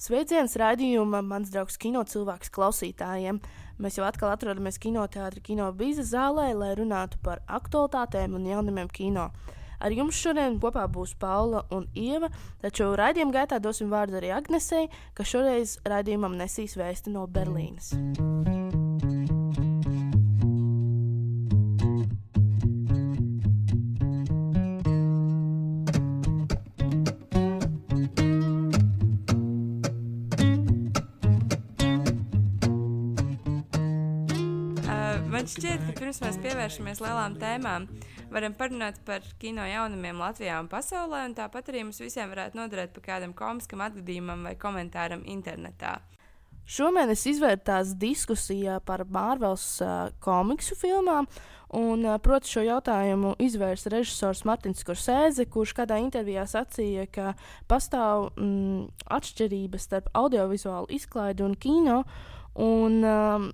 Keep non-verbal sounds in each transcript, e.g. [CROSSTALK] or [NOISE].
Sveiciens raidījuma mans draugs kino cilvēks klausītājiem. Mēs jau atkal atrodamies kinoteātrī, kino bīza zālē, lai runātu par aktualitātēm un jaunumiem kino. Ar jums šodien kopā būs Paula un Ieva, taču raidījuma gaitā dosim vārdu arī Agnesei, kas šoreiz raidījumam nesīs vēsti no Berlīnes. Man šķiet, ka pirms mēs pievēršamies lielām tēmām, varam parunāt par kino jaunumiem Latvijā un pasaulē, un tāpat arī mums visiem varētu noderēt par kādam komiskam atgadījumam vai komentāram internetā. Šomēnes izvērtās diskusijā par Marvels uh, komiksu filmām, un, uh, proti, šo jautājumu izvērsa režisors Martins Korsēze, kurš kādā intervijā sacīja, ka pastāv mm, atšķirības starp audiovizuālu izklaidi un kino. Un, um,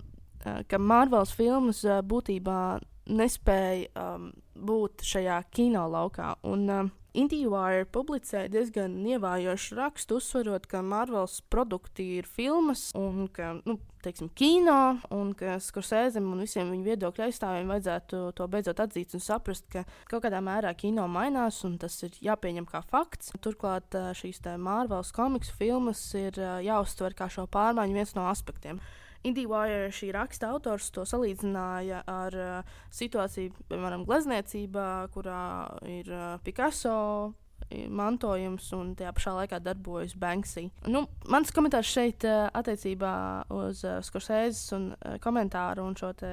ka Marvels filmas būtībā nespēja um, būt šajā kino laukā. Un, um, IndieWire publicēja diezgan ievājošu rakstu, uzsverot, ka Marvels produkti ir filmas un ka, nu, teiksim, kino, un ka Skursēzam un visiem viņa viedokļu aizstāvjiem vajadzētu to beidzot atzīt un saprast, ka kaut kādā mērā kino mainās, un tas ir jāpieņem kā fakts. Turklāt šīs Marvels komiksu filmas ir jāuztver kā šo pārmaiņu viens no aspektiem. IndieWire šī raksta autors to salīdzināja ar uh, situāciju, piemēram, glezniecībā, kurā ir uh, Picasso mantojums, un tajā pašā laikā darbojas Banksy. Nu, mans komentārs šeit uh, attiecībā uz uh, Skorsēzes un uh, komentāru un šo te.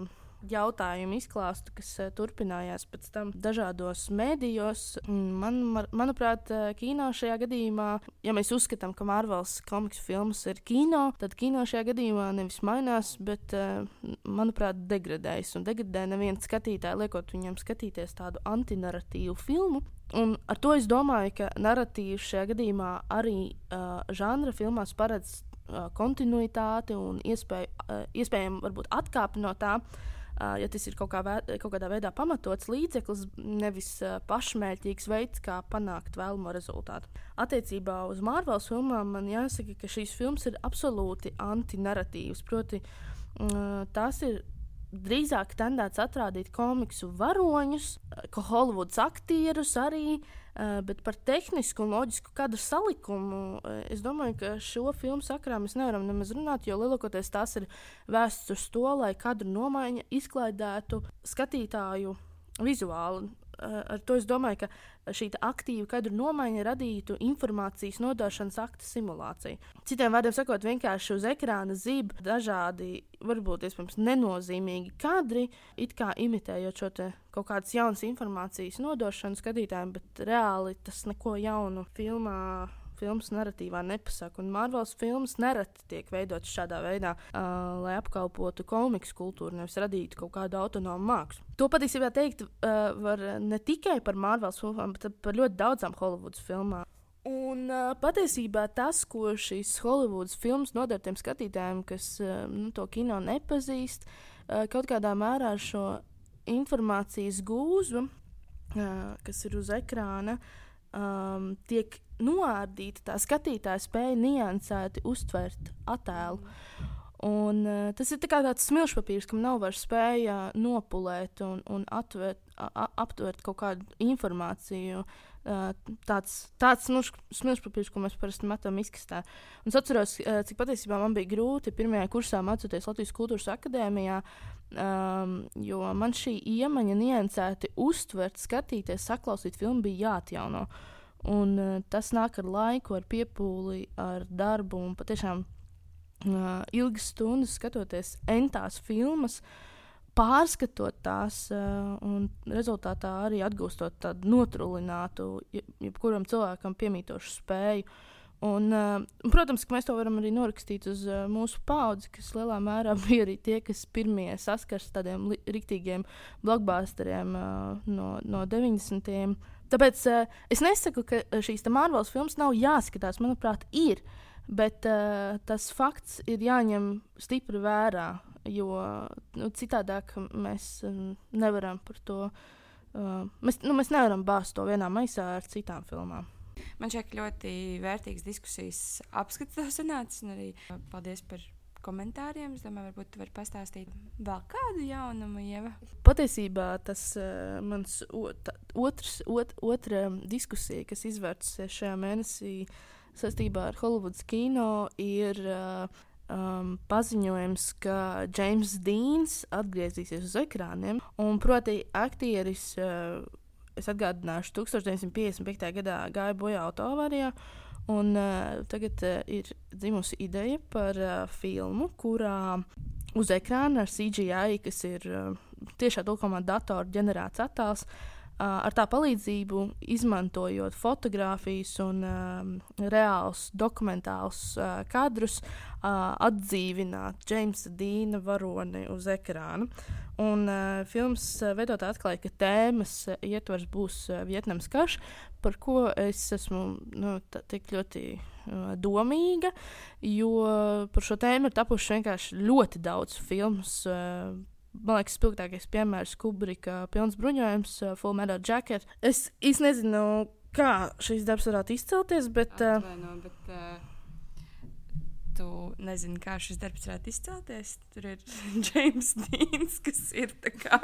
Uh, jautājumu izklāstu, kas uh, turpinājās pēc tam dažādos mēdījos. Man, man, manuprāt, uh, kino šajā gadījumā, ja mēs uzskatām, ka Marvels komiksu filmas ir kino, tad kino šajā gadījumā nevis mainās, bet, uh, manuprāt, degradējas. Un degradē nevienu skatītāju, liekot viņam skatīties tādu antinarratīvu filmu. Un ar to es domāju, ka narratīvs šajā gadījumā arī uh, žanra filmās paredz uh, kontinuitāti un iespēju, uh, iespējami varbūt atkāpi no tā. Uh, ja tas ir kaut, kā vē, kaut kādā veidā pamatots līdzeklis, nevis pašmērķīgs veids, kā panākt vēlamo rezultātu. Attiecībā uz Marvels filmām man jāsaka, ka šīs filmas ir absolūti antinarratīvas. Proti, tās ir drīzāk tendēts atrādīt komiksu varoņus, ka Holivudas aktierus arī Uh, bet par tehnisku un loģisku kadru salikumu uh, es domāju, ka šo filmu sakarā mēs nevaram nemaz runāt, jo lielākoties tās ir vēstas uz to, lai kadru nomaiņa izklaidētu skatītāju vizuāli. Uh, ar to es domāju, ka šī aktīva kadru nomaiņa radītu informācijas nodošanas akta simulāciju. Citiem vārdiem sakot, vienkārši uz ekrāna zīm dažādi, varbūt iespējams nenozīmīgi kadri, it kā imitējot šo kaut kādas jaunas informācijas nodošanu skatītājiem, bet reāli tas neko jaunu filmā filmas narratīvā nepasaka. Un Marvels filmas nereti tiek veidotas šādā veidā, uh, lai apkalpotu komiksu kultūru, nevis radītu kaut kādu autonomu mākslu. To patiesībā teikt uh, var ne tikai par Marvels filmām, bet par ļoti daudzām Holivudas filmām. Un uh, patiesībā tas, ko šīs Holivudas filmas nodara tiem skatītājiem, kas uh, nu, to kino nepazīst, uh, kaut kādā mērā šo informācijas gūzmu, uh, kas ir uz ekrāna, um, tiek noārdīta. Tā skatītāja spēja niansēti uztvert attēlu. Un, uh, tas ir tā tāds smilšpapīrs, kam nav vairs spēja nopulēt un, un atvērt, a, aptvert kaut kādu informāciju. Uh, tāds tāds nu, smilšpapīrs, ko mēs parasti metam izkastē. Un es atceros, uh, cik patiesībā man bija grūti pirmajā kursā mācoties Latvijas Kultūras Akadēmijā, um, jo man šī iemaņa niansēti uztvert, skatīties, saklausīt filmu bija jāatjauno. Un, uh, tas nāk ar laiku, ar piepūli, ar darbu un patiešām uh, ilgas stundas skatoties entās filmas. Pārskatot tās, uh, un rezultātā arī atgūstot tādu notrūlinātu, jebkuram cilvēkam piemītošu spēju uh, Un, uh, protams, ka mēs to varam arī norakstīt uz uh, mūsu paudzi, kas lielā mērā [LAUGHS] bija arī tie, kas pirmie saskars ar tādiem rīktīgiem blockbusteriem uh, no, no 90. Tāpēc uh, es nesaku, ka šīs Marvels filmas nav jāskatās. Manuprāt, ir. Bet uh, tas fakts ir jāņem stipri vērā, jo nu, citādāk mēs um, nevaram par to. Uh, mēs, nu, mēs nevaram bāzt to vienā maisā ar citām filmām. Man šķiet, ļoti vērtīgas diskusijas apskats tev sanācis, un arī paldies par komentāriem. Es domāju, varbūt tu vari pastāstīt vēl kādu jaunumu, Ieva. Patiesībā tas uh, mans ot, otrs, ot, otra diskusija, kas izvērtusies šajā mēnesī saistībā ar Hollywoods kino, ir uh, um, paziņojums, ka James Deans atgriezīsies uz ekrāniem. Un, proti, aktieris, uh, es atgādināšu, 1955. gadā gāja bojā autoavārijā. Un, uh, tagad uh, ir dzimusi ideja par uh, filmu, kurā uz ekrāna ar CGI, kas ir uh, tiešā tulkumā datora ģenerēts attēls, uh, ar tā palīdzību, izmantojot fotografijas un uh, reālus dokumentālus uh, kadrus, uh, atdzīvināt Jamesa Dīna varoni uz ekrāna. Un uh, filmas veidotāji atklāja, ka tēmas ietvers būs uh, Vietnams karš, par ko es esmu nu, tik ļoti uh, domīga, jo par šo tēmu ir tapuši vienkārši ļoti daudz filmu. Uh, man liekas, spilgtākais piemērs Kubrika pilns bruņojums, uh, Full Metal Jacket. Es īsti nezinu, kā šis darbs varētu izcelties, bet. Atvaino, bet uh, tu nezini, kā šis darbs varētu izcelties. Tur ir [LAUGHS] James Deans, kas ir kā,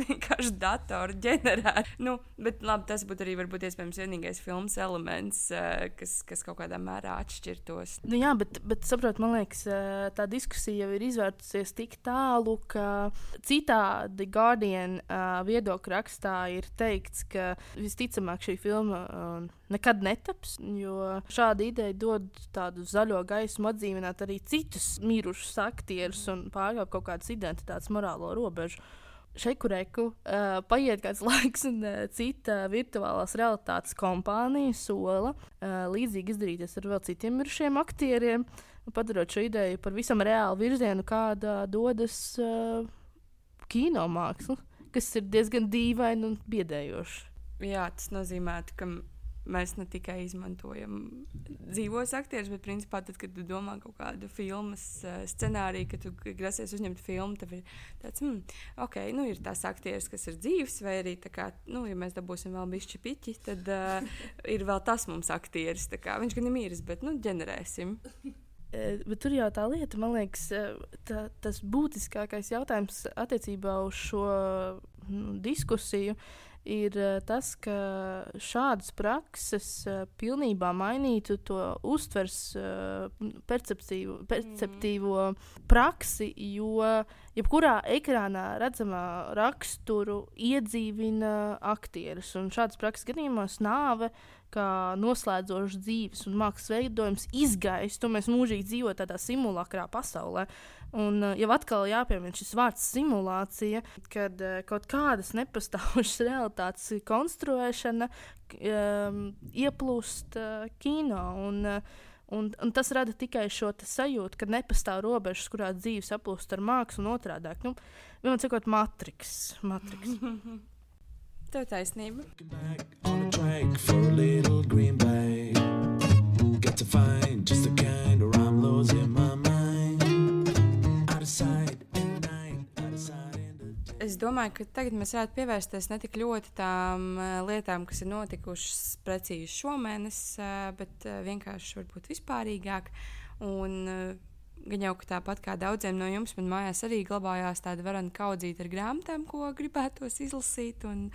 vienkārši datoru ģenerēts. Nu, bet labi, tas būtu arī varbūt iespējams vienīgais filmas elements, uh, kas, kas kaut kādā mērā atšķirtos. Nu, jā, bet, bet saprot, man liekas, uh, tā diskusija jau ir izvērtusies tik tālu, ka citādi Guardian uh, viedokļu rakstā ir teikts, ka visticamāk šī filma. Uh, nekad netaps, jo šāda ideja dod tādu zaļo gaismu atdzīvināt arī citus mirušus aktierus un pārkāpt kaut kādas identitātes morālo robežu. Šeikureku uh, paiet kāds [LAUGHS] laiks, un uh, cita virtuālās realitātes kompānija sola uh, līdzīgi izdarīties ar vēl citiem mirušiem aktieriem, padarot šo ideju par visam reālu virzienu, kāda dodas uh, kino māksla, kas ir diezgan dīvaini un biedējoši. Jā, tas nozīmē, ka mēs ne tikai izmantojam dzīvos aktierus, bet principā tad, kad tu domā kaut kādu filmas uh, scenāriju, kad tu grasies uzņemt filmu, tad ir tāds, hmm, ok, nu ir tās aktieris, kas ir dzīves, vai arī, kā, nu, ja mēs dabūsim vēl bišķi piķi, tad uh, ir vēl tas mums aktieris. Kā, viņš gan ir mīris, bet, nu, ģenerēsim. Bet tur jau tā lieta, man liekas, tā, tas būtiskākais jautājums attiecībā uz šo nu, diskusiju ir eh, tas, ka šādas prakses eh, pilnībā mainītu to uztvers eh, perceptīvo, perceptīvo praksi, jo jebkurā ekrānā redzamā raksturu iedzīvina aktierus. Un šādas prakses gadījumos nāve kā noslēdzošs dzīves un mākslas veidojums izgaistu, mēs mūžīgi dzīvojam tādā simulakrā pasaulē. Un uh, jau atkal jāpiemina šis vārds simulācija, kad uh, kaut kādas nepastāvošas [LAUGHS] realitātes konstruēšana um, ieplūst uh, kino. Un, uh, Un, un tas rada tikai šo sajūtu, ka nepastāv robežas, kurā dzīve saplūst ar mākslu un otrādi. Nu, Vienmēr sakot, matriks. matriks. [LAUGHS] Tev taisnība. Es domāju, ka tagad mēs varētu pievērsties ne tik ļoti tām uh, lietām, kas ir notikušas precīzi šomēnes, uh, bet uh, vienkārši varbūt vispārīgāk. Un, gan jau tāpat kā daudziem no jums, man mājās arī glabājās tāda varana kaudzīta ar grāmatām, ko gribētos izlasīt. Un,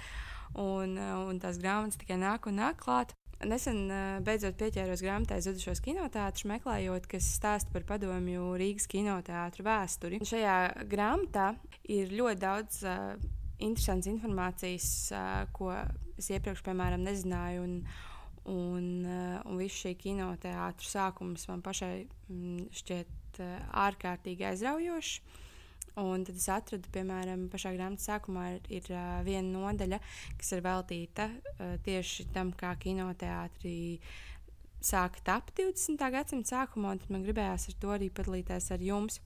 un, uh, un tās grāmatas tikai nāk un nāk klāt. Nesen beidzot pieķēros grāmatai Zudušos kinoteātrus, meklējot, kas stāsta par padomju Rīgas kinoteātru vēsturi. Šajā grāmatā ir ļoti daudz uh, interesantas informācijas, uh, ko es iepriekš, piemēram, nezināju. Un, un, uh, un viss šī kinoteātris sākums man pašai mm, šķiet uh, ārkārtīgi aizraujošs. Un tad es atradu, piemēram, pašā grāmatas sākumā ir, ir uh, viena nodaļa, kas ir veltīta uh, tieši tam, kā kinoteātrī sāka tapt 20. gadsimta sākumā, un man gribējās ar to arī padalīties ar jums.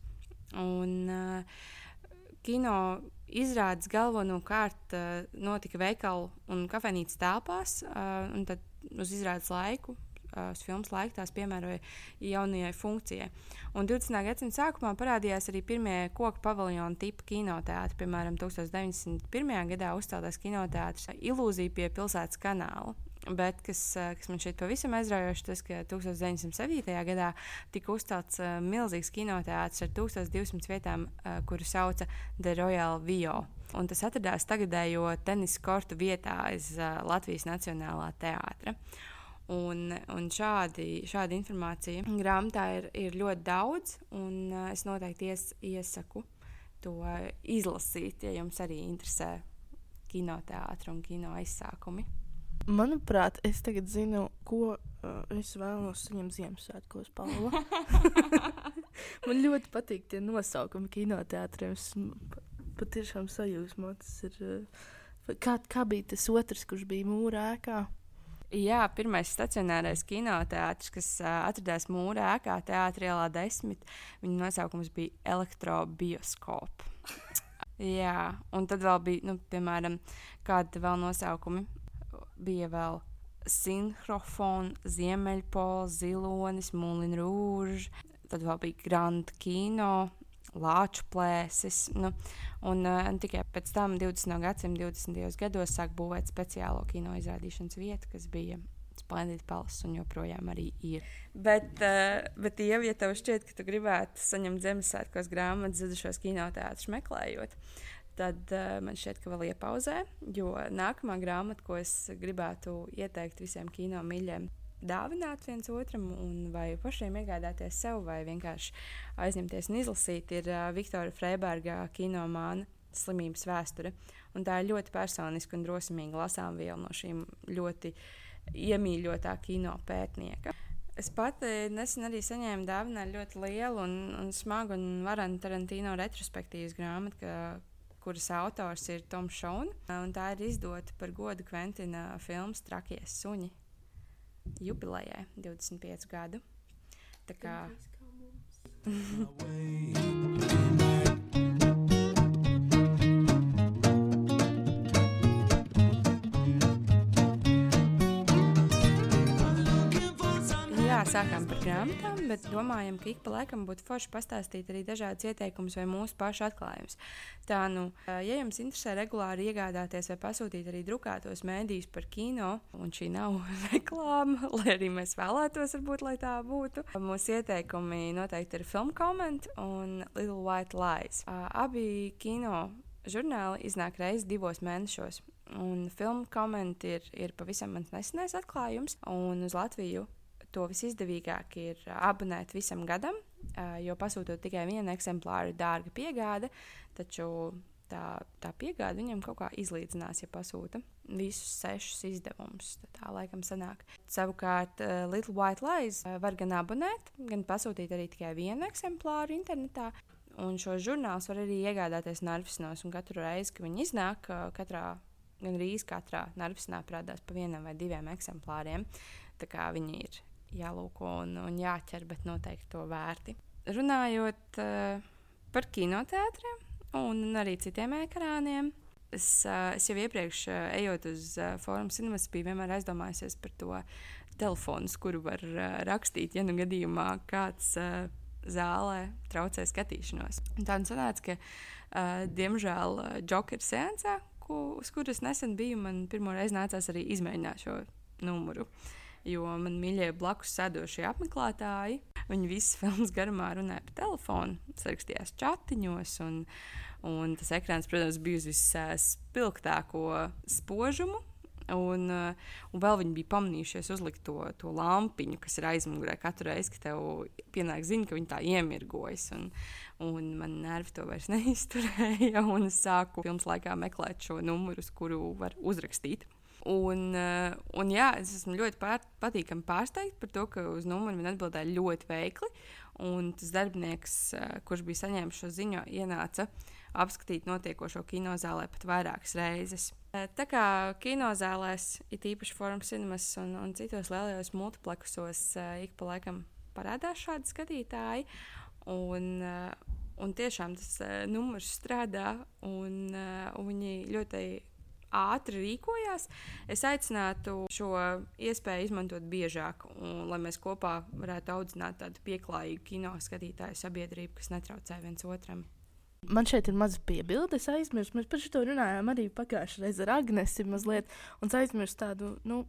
Un, uh, kino izrādes galvenokārt uh, notika veikalu un kafejnīcas telpās, uh, un tad uz izrādes laiku uz filmas laiku tās piemēroja jaunajai funkcijai. Un 20. gadsimta sākumā parādījās arī pirmie koku paviljonu tipa kinoteātri. Piemēram, 1901. gadā uzceltais kinoteātris Ilūzija pie pilsētas kanāla. Bet kas, kas man šeit pavisam aizraujoši, tas, ka 1907. gadā tika uzcelts uh, milzīgs kinoteātris ar 1200 vietām, uh, kuru sauca The Royal Vio. Un tas atradās tagadējo tenisa kortu vietā aiz uh, Latvijas Nacionālā teātra. Un, un šādi, šāda informācija grāmatā ir, ir ļoti daudz, un uh, es noteikti ies, iesaku to izlasīt, ja jums arī interesē kinoteātris un kino aizsākumi. Manuprāt, es tagad zinu, ko uh, es vēlos saņemt Ziemassvētkos, Paula. [LAUGHS] Man ļoti patīk tie nosaukumi kinoteātriem. Es patiešām sajūsmu. Tas ir. Uh, kā, kā bija tas otrs, kurš bija mūrā ēkā? Jā, pirmais stacionārais kinoteātris, kas uh, atradās mūrā ēkā, Teātrī ielā 10. Viņa nosaukums bija Elektrobioskopa. Jā, un tad vēl bija, nu, piemēram, kādi vēl nosaukumi. Bija vēl Sinhrofons, Ziemeļpols, Zilonis, Mūlin Rūžs, tad vēl bija Grand Kino, Lāču plēsis. Nu, un uh, tikai pēc tam, 20. gadsimta 20. gados, sāk būvēt speciālo kino izrādīšanas vietu, kas bija Splendid Palace un joprojām arī ir. Bet, uh, bet ja, ja tev šķiet, ka tu gribētu saņemt Ziemassvētkos grāmatas zudušos kinoteātrus meklējot, tad uh, man šķiet, ka vēl iepauzē, jo nākamā grāmata, ko es gribētu ieteikt visiem kino mīļiem, dāvināt viens otram, vai pašiem iegādāties sev, vai vienkārši aizņemties un izlasīt, ir uh, Viktora Freiberga kinomāna slimības vēsture. Un tā ir ļoti personiska un drosmīga lasām viela no šīm ļoti iemīļotā kino pētnieka. Es pati nesen arī saņēmu dāvinā ļoti lielu un, un smagu un varenu Tarantino retrospektīvas grāmatu, ka, kuras autors ir Toms Šons. Tā ir izdota par godu Kventina filmas Trakie suņi jubilejai 25 gadu. Tā kā. [LAUGHS] [LAUGHS] sākām par grāmatām, bet domājam, ka ik pa laikam būtu forši pastāstīt arī dažādas ieteikumus vai mūsu pašu atklājumus. Tā nu, ja jums interesē regulāri iegādāties vai pasūtīt arī drukātos mēdījus par kino, un šī nav [LAUGHS] reklāma, lai arī mēs vēlētos, varbūt, lai tā būtu, mūsu ieteikumi noteikti ir Film Comment un Little White Lies. Abi kino žurnāli iznāk reizes divos mēnešos. Un filmu komentāri ir, ir pavisam mans nesenais atklājums, un uz Latviju to visizdevīgāk ir abonēt visam gadam, jo pasūtot tikai vienu eksemplāru, ir dārga piegāde. Taču tā, tā piegāde viņam kaut kā izlīdzinās, ja pasūta visus sešus izdevumus. Tā laikam sanāk. Savukārt, Little White Lies var gan abonēt, gan pasūtīt arī tikai vienu eksemplāru internetā. Un šo žurnālu var arī iegādāties Narvisnos. Katru reizi, kad viņi iznāk, katrā, gan arī katrā Narvisnā parādās pa vienam vai diviem eksemplāriem. Tā kā viņi ir jālūko un, un jāķer, bet noteikti to vērti. Runājot uh, par kinoteātriem un arī citiem ekrāniem. Es, uh, es jau iepriekš, uh, ejot uz uh, Forum Cinemas, biju vienmēr aizdomājusies par to telefonu, kuru var uh, rakstīt, ja nu gadījumā kāds uh, zālē traucē skatīšanos. Tā nu sanāca, ka, uh, diemžēl, Joker sēncā, ku, uz kuras nesen biju, man pirmo reizi nācās arī izmēģināt šo numuru. Uh, jo man mīļie blakus sēdošie apmeklētāji, viņi visas [LAUGHS] filmas garumā runāja pa telefonu, sarakstījās chatiņos. Un, un tas ekrāns, protams, bija uz visspilgtāko spožumu. Un, un vēl viņi bija pamanījušies uzlikt to, to lampiņu, kas ir aizmugurē katru reizi, kad tev pienāk ziņa, ka viņi tā iemirgojas. Un, un man nervi to vairs [LAUGHS] neizturēja. Es sāku filmas laikā meklēt šo numuru, kuru var uzrakstīt. Un, uh, un jā, es esmu ļoti pār, patīkami pārsteigta par to, ka uz numuru man atbildēja ļoti veikli. Un tas darbinieks, uh, kurš bija saņēmis šo ziņu, ienāca apskatīt notiekošo kinozālē pat vairākas reizes. Uh, tā kā kinozālēs, it īpaši Forum Cinemas un, un citos lielajos multiplexos, ik pa laikam parādās šādi skatītāji. Un, un tiešām tas numurs strādā, un, un viņi ļoti ātri rīkojās. Es aicinātu šo iespēju izmantot biežāk, un, lai mēs kopā varētu audzināt tādu pieklājīgu kino skatītāju sabiedrību, kas netraucē viens otram. man šeit ir maza piebilde. Es aizmirsu, mēs par šo runājām arī pagājušajā reizē ar. Un es aizmirsu tādu, nu,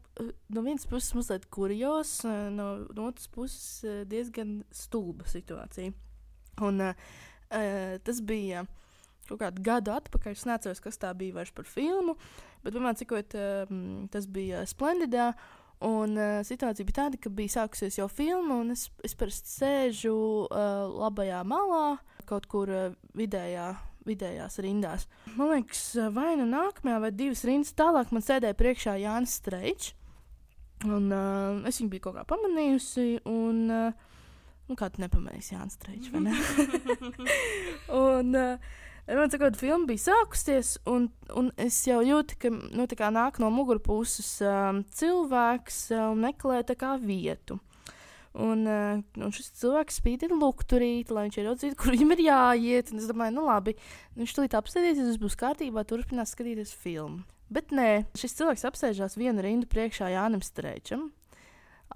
no vienas puses mazliet kurjos, no, no otras puses diezgan stulba situācija. Un uh, tas bija kaut kādu gadu atpakaļ. Es neatceros, kas tā bija vairs par filmu, bet man cikot, uh, tas bija Splendidā. Un uh, situācija bija tāda, ka bija sākusies jau filma, un es, es parasti sēžu uh, labajā malā, kaut kur uh, vidējā, vidējās rindās. Man liekas, vai nu nākamajā, vai divas rindas tālāk man sēdēja priekšā Jānis Streičs. Un uh, es viņu biju kaut kā pamanījusi, un uh, nu, kā tu nepamanīsi Jānis Streičs, ne? [LAUGHS] [LAUGHS] un, uh, Man sakot, filma bija sākusies, un, un es jau jūtu, ka nu, nāk no mugurpuses um, cilvēks un um, meklē vietu. Un, uh, un šis cilvēks spīdina lukturīt, lai viņš ieraudzītu, kur viņam ir jāiet. Un es domāju, nu labi, viņš tulīt apsēdīsies, viss būs kārtībā, turpinās skatīties filmu. Bet nē, šis cilvēks apsēžās vienu rindu priekšā Jānis Strēčam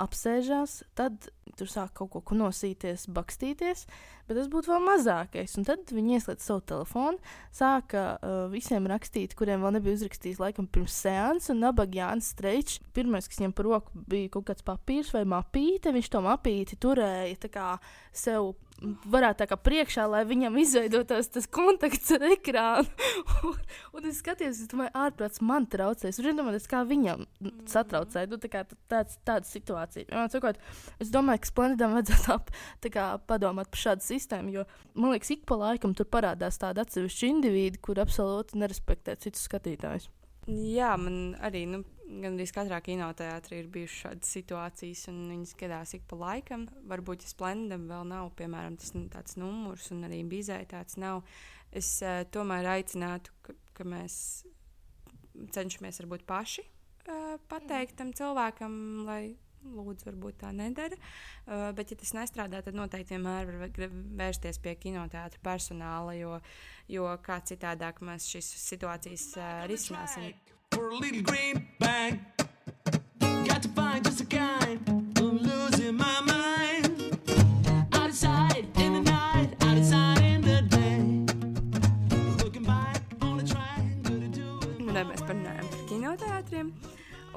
apsēžās, tad tur sāk kaut ko kunosīties, bakstīties, bet tas būtu vēl mazākais. Un tad viņi ieslēdz savu telefonu, sāka uh, visiem rakstīt, kuriem vēl nebija uzrakstījis laikam pirms seanses, un nabaga Jānis Streičs. Pirmais, kas viņam par roku bija kaut kāds papīrs vai mapīte, viņš to mapīti turēja kā sev varētu tā kā priekšā, lai viņam izveidotos tas kontakts ar ekrānu. [LAUGHS] un, un es skatījos, es domāju, ārprāts man traucēs. Un, domāju, kā viņam satraucēja. Nu, tā kā tāds, tāda situācija. Man, sakot, es domāju, ka Splendidam vajadzētu ap, kā, padomāt par šādu sistēmu, jo man liekas, ik pa laikam tur parādās tādi atsevišķi individi, kur absolūti nerespektē citus skatītājus. Jā, man arī nu, Gan arī katrā kinoteātrī ir bijušas šādas situācijas, un viņas gadās ik pa laikam. Varbūt, ja Splendam vēl nav, piemēram, tas tāds numurs, un arī Bizē tāds nav, es uh, tomēr aicinātu, ka, ka mēs cenšamies varbūt paši uh, pateikt tam cilvēkam, lai lūdzu, varbūt tā nedara. Uh, bet, ja tas nestrādā, tad noteikti vienmēr var vērsties pie kinoteātra personāla, jo, jo kā citādāk mēs šīs situācijas uh, risināsim for a little green bag. Got to find just a kind. I'm losing my mind. Out of sight in the night, out of sight in the day. Looking back, only trying to do it. Un mēs parunājam par kinoteātriem.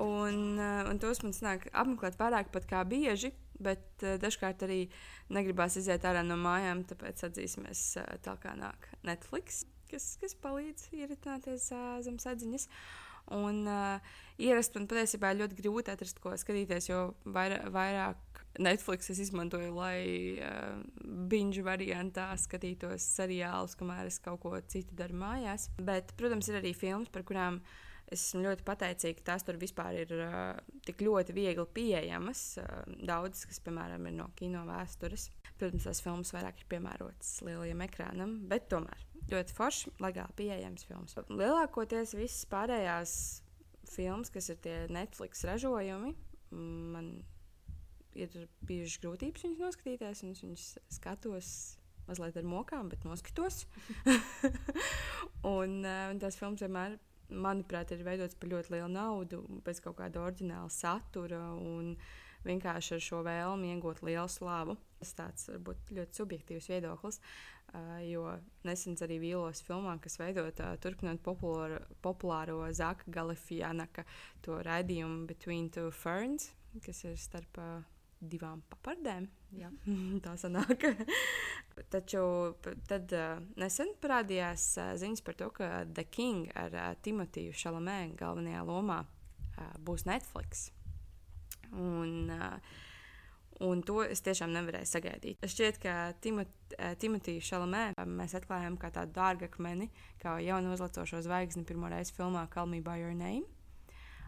Un, uh, un tos man snāk apmeklēt vairāk pat kā bieži, bet uh, dažkārt arī negribās iziet ārā no mājām, tāpēc atzīsimies, uh, tā kā nāk Netflix, kas, kas palīdz ieritināties uh, zem sadziņas. Uh, Un uh, ierast man patiesībā ļoti grūti atrast, ko skatīties, jo vairāk, vairāk Netflix es izmantoju, lai uh, binge variantā skatītos seriālus, kamēr es kaut ko citu daru mājās. Bet, protams, ir arī filmas, par kurām es esmu ļoti pateicīga, ka tās tur vispār ir uh, tik ļoti viegli pieejamas. Uh, Daudzas, kas, piemēram, ir no kino vēstures. Protams, tās filmas vairāk ir piemērotas lielajam ekrānam, bet tomēr ļoti forši, legāli pieejams filmas. Lielākoties visas pārējās filmas, kas ir tie Netflix ražojumi, man ir bijušas grūtības viņas noskatīties, un es viņas skatos mazliet ar mokām, bet noskatos. [LAUGHS] un, uh, un tās filmas vienmēr, manuprāt, ir veidotas par ļoti lielu naudu, bez kaut kāda oriģināla satura un vienkārši ar šo vēlmi iegūt lielu slavu. Tas tāds varbūt ļoti subjektīvs viedoklis. Uh, jo nesen arī vīlos filmā, kas veidota turpinot populāro, populāro Zaka Galifianaka to raidījumu Between Two Ferns, kas ir starp uh, divām papardēm. Jā, [LAUGHS] tā sanāk. [LAUGHS] Taču tad uh, nesen parādījās uh, ziņas par to, ka The King ar uh, Timotiju Šalamē galvenajā lomā uh, būs Netflix. Un, uh, Un to es tiešām nevarēju sagaidīt. Šķiet, ka Timot, eh, Timotiju Šalamē mēs atklājām kā tādu dārgu akmeni, kā jaunu uzlacošo zvaigzni pirmo reizi filmā Call Me By Your Name.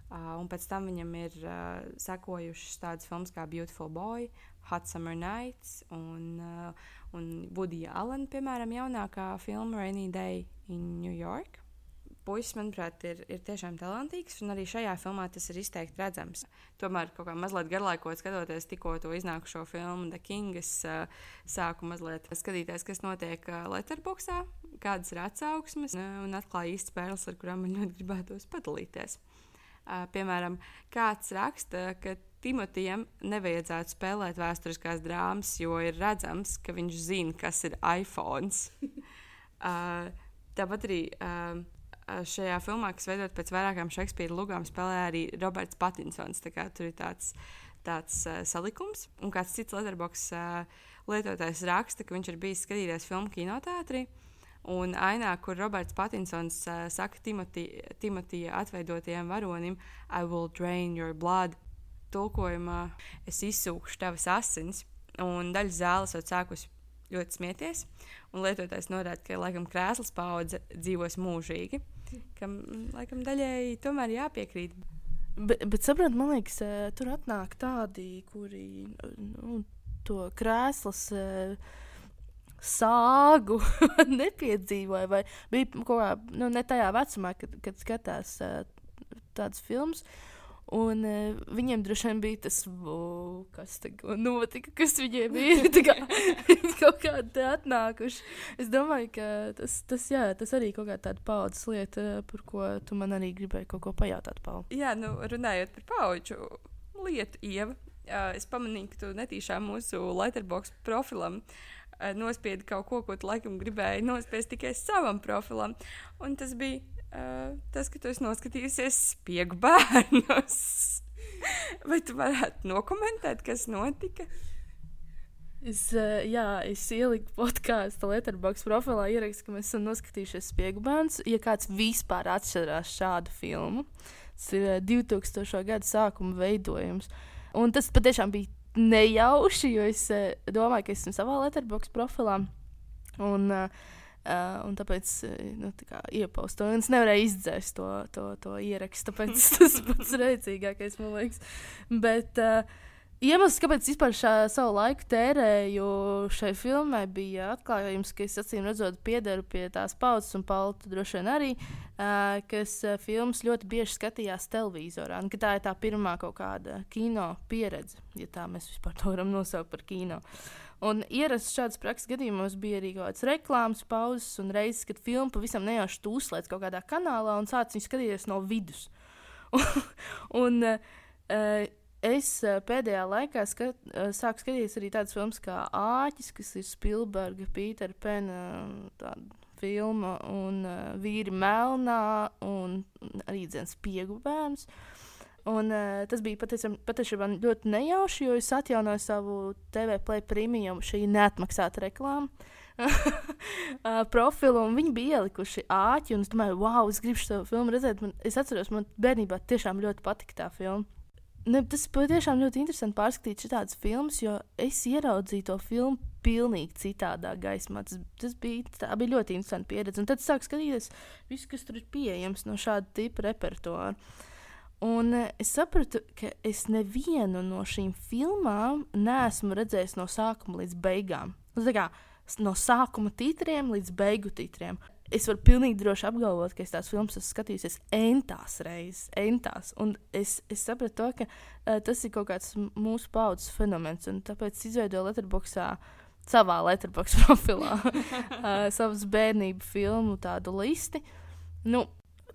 Uh, un pēc tam viņam ir uh, sekojušas tādas filmas kā Beautiful Boy, Hot Summer Nights un, uh, un Woody Allen, piemēram, jaunākā filma Rainy Day in New York puisis, manuprāt, ir, ir tiešām talantīgs, un arī šajā filmā tas ir izteikti redzams. Tomēr, kaut kā mazliet garlaikot, skatoties tikko to iznākušo filmu The King, es uh, sāku mazliet skatīties, kas notiek uh, Letterboxā, kādas ir atsauksmes, uh, un atklāju īsti pērles, ar kurām man ļoti gribētos padalīties. Uh, piemēram, kāds raksta, ka Timotejam nevajadzētu spēlēt vēsturiskās drāmas, jo ir redzams, ka viņš zina, kas ir iPhone. Uh, [LAUGHS] tāpat arī uh, šajā filmā, kas veidot pēc vairākām Šekspīra lugām, spēlē arī Roberts Patinsons. Tur ir tāds, tāds uh, salikums. Un kāds cits letterbox uh, lietotājs raksta, ka viņš ir bijis skatījies filmu kinoteātrī. Un ainā, kur Roberts Patinsons uh, saka Timotija atveidotajam varonim, I will drain your blood. Tulkojumā es izsūkšu tavas asinis, un daļa zāles jau sākusi ļoti smieties. Un lietotājs norāda, ka laikam krēsls paudze dzīvos mūžīgi, kam laikam daļēji tomēr jāpiekrīt. Bet, bet saprotiet, man liekas, tur atnāk tādi, kuri nu, to krēslas sāgu [LAUGHS] nepiedzīvoja, vai bija kaut kā nu, ne tajā vecumā, kad, kad skatās tādas filmas. Un uh, viņiem droši vien bija tas, oh, kas tagad notika, kas viņiem bija. [LAUGHS] kā, kaut kādi atnākuši. Es domāju, ka tas, tas, jā, tas arī kaut kāda tāda paudzes lieta, par ko tu man arī gribēji kaut ko pajautāt, Paul. Jā, nu, runājot par paudžu lietu, Ieva, uh, es pamanīju, ka tu netīšām mūsu letterbox profilam uh, nospiedi kaut ko, ko tu laikam gribēji nospiest tikai savam profilam. Un tas bija uh, tas, ka tu esi noskatījusies spiegu bērnus. [LAUGHS] Vai tu varētu nokomentēt, kas notika? Es, uh, jā, es ieliku podkāstu Letterboxd profilā, ierakstu, ka mēs esam noskatījušies spiegu bērnus. Ja kāds vispār atšķirās šādu filmu, tas ir uh, 2000. gada sākuma veidojums. Un tas patiešām bija nejauši, jo es uh, domāju, ka esmu savā Letterboxd profilā. Un, uh, Uh, un tāpēc nu, tā iepaustu. Un es nevarēju izdzēst to, to, to ierakstu. Tāpēc [LAUGHS] tas pats rēcīgākais, man liekas. Bet uh, iemesls, kāpēc es vispār šā, savu laiku tērēju šai filmai, bija atklājums, ka es acīm redzot, piederu pie tās paudzes, un Palta droši vien arī, uh, kas filmas ļoti bieži skatījās televizorā. Un, tā ir tā pirmā kaut kāda kino pieredze, ja tā mēs vispār to varam nosaukt par kino. Uh, Un ierasts šādas prakses gadījumos bija arī kaut kādas reklāmas, pauzes un reizes, kad filmu pavisam nejauši uzslēdz kaut kādā kanālā un sāc viņu skatīties no vidus. [LAUGHS] un, uh, es uh, pēdējā laikā skat, uh, sāku skatīties arī tādas filmas kā Āķis, kas ir Spilberga, Pītera Pena filma, un uh, Vīri Melnā, un arī Dzens Piegu bērns. Uh, Un, uh, tas bija patiešām ļoti nejauši, jo es atjaunoju savu TV play premium, šī neatmaksāta reklāma. uh, [LAUGHS] profilu, un viņi bija ielikuši āķi. Es domāju, wow, es gribu šo filmu redzēt. Man, es atceros, man bērnībā tiešām ļoti patika tā filma. Ne, tas patiešām ļoti interesanti pārskatīt šādas filmas, jo es ieraudzīju to filmu pilnīgi citādā gaismā. Tas, tas bija, bija ļoti interesanti pieredze. Un tad sāku skatīties visu, kas tur ir pieejams no šāda tipa repertuāra. Uh, Un es sapratu, ka es nevienu no šīm filmām neesmu redzējis no sākuma līdz beigām. Nu, kā, no sākuma titriem līdz beigu titriem. Es varu pilnīgi droši apgalvot, ka es tās filmas esmu skatījusies entās reizes, entās. Un es, es sapratu, to, ka uh, tas ir kaut kāds mūsu paudzes fenomens. Tāpēc es izveidoju Letterboxdā savā Letterbox [LAUGHS] profilā uh, [LAUGHS] savas bērnību filmu tādu listi. Nu,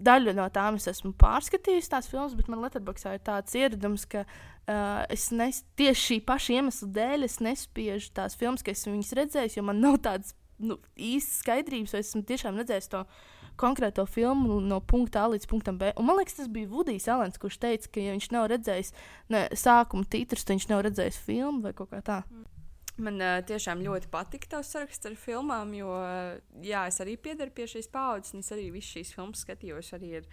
daļu no tām es esmu pārskatījis tās filmas, bet man Latvijā ir tāds ieradums, ka uh, es nes, tieši šī paša iemesla dēļ nespiežu tās filmas, ka esmu viņas redzējis, jo man nav tādas nu, īstas skaidrības, vai esmu tiešām redzējis to konkrēto filmu no punkta A līdz punktam B. Un man liekas, tas bija Vudijs Alens, kurš teica, ka, ja viņš nav redzējis ne, sākuma titrus, tad viņš nav redzējis filmu vai kaut kā tādu. Mm. Man uh, tiešām ļoti patika tavs saraksts ar filmām, jo jā, es arī piedaru pie šīs paudzes, un es arī visu šīs filmas skatījos. Arī ir,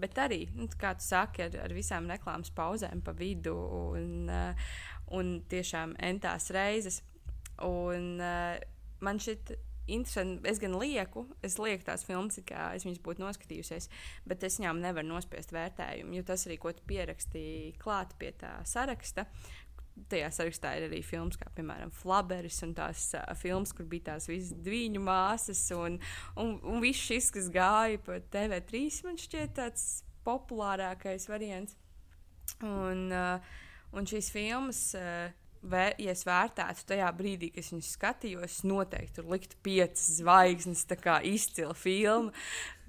bet arī, nu, kā tu saki, ar, ar visām reklāmas pauzēm pa vidu un, uh, un tiešām entās reizes. Un, uh, man šķiet, interesanti. Es gan lieku, es lieku tās filmas, kā es viņas būtu noskatījusies, bet es viņām nevaru nospiest vērtējumu, jo tas arī, ko tu pierakstīji klāt pie tā saraksta, Tajā sarakstā ir arī filmas, kā piemēram Flaberis un tās uh, filmas, kur bija tās visas dviņu māsas un, un, un viss šis, kas gāja pa TV3, man šķiet tāds populārākais variants. Un, uh, un šīs filmas. Uh, Vē, ja es vērtētu tajā brīdī, kad es viņu skatījos, noteikti tur liktu piecas zvaigznes, tā kā izcila filma.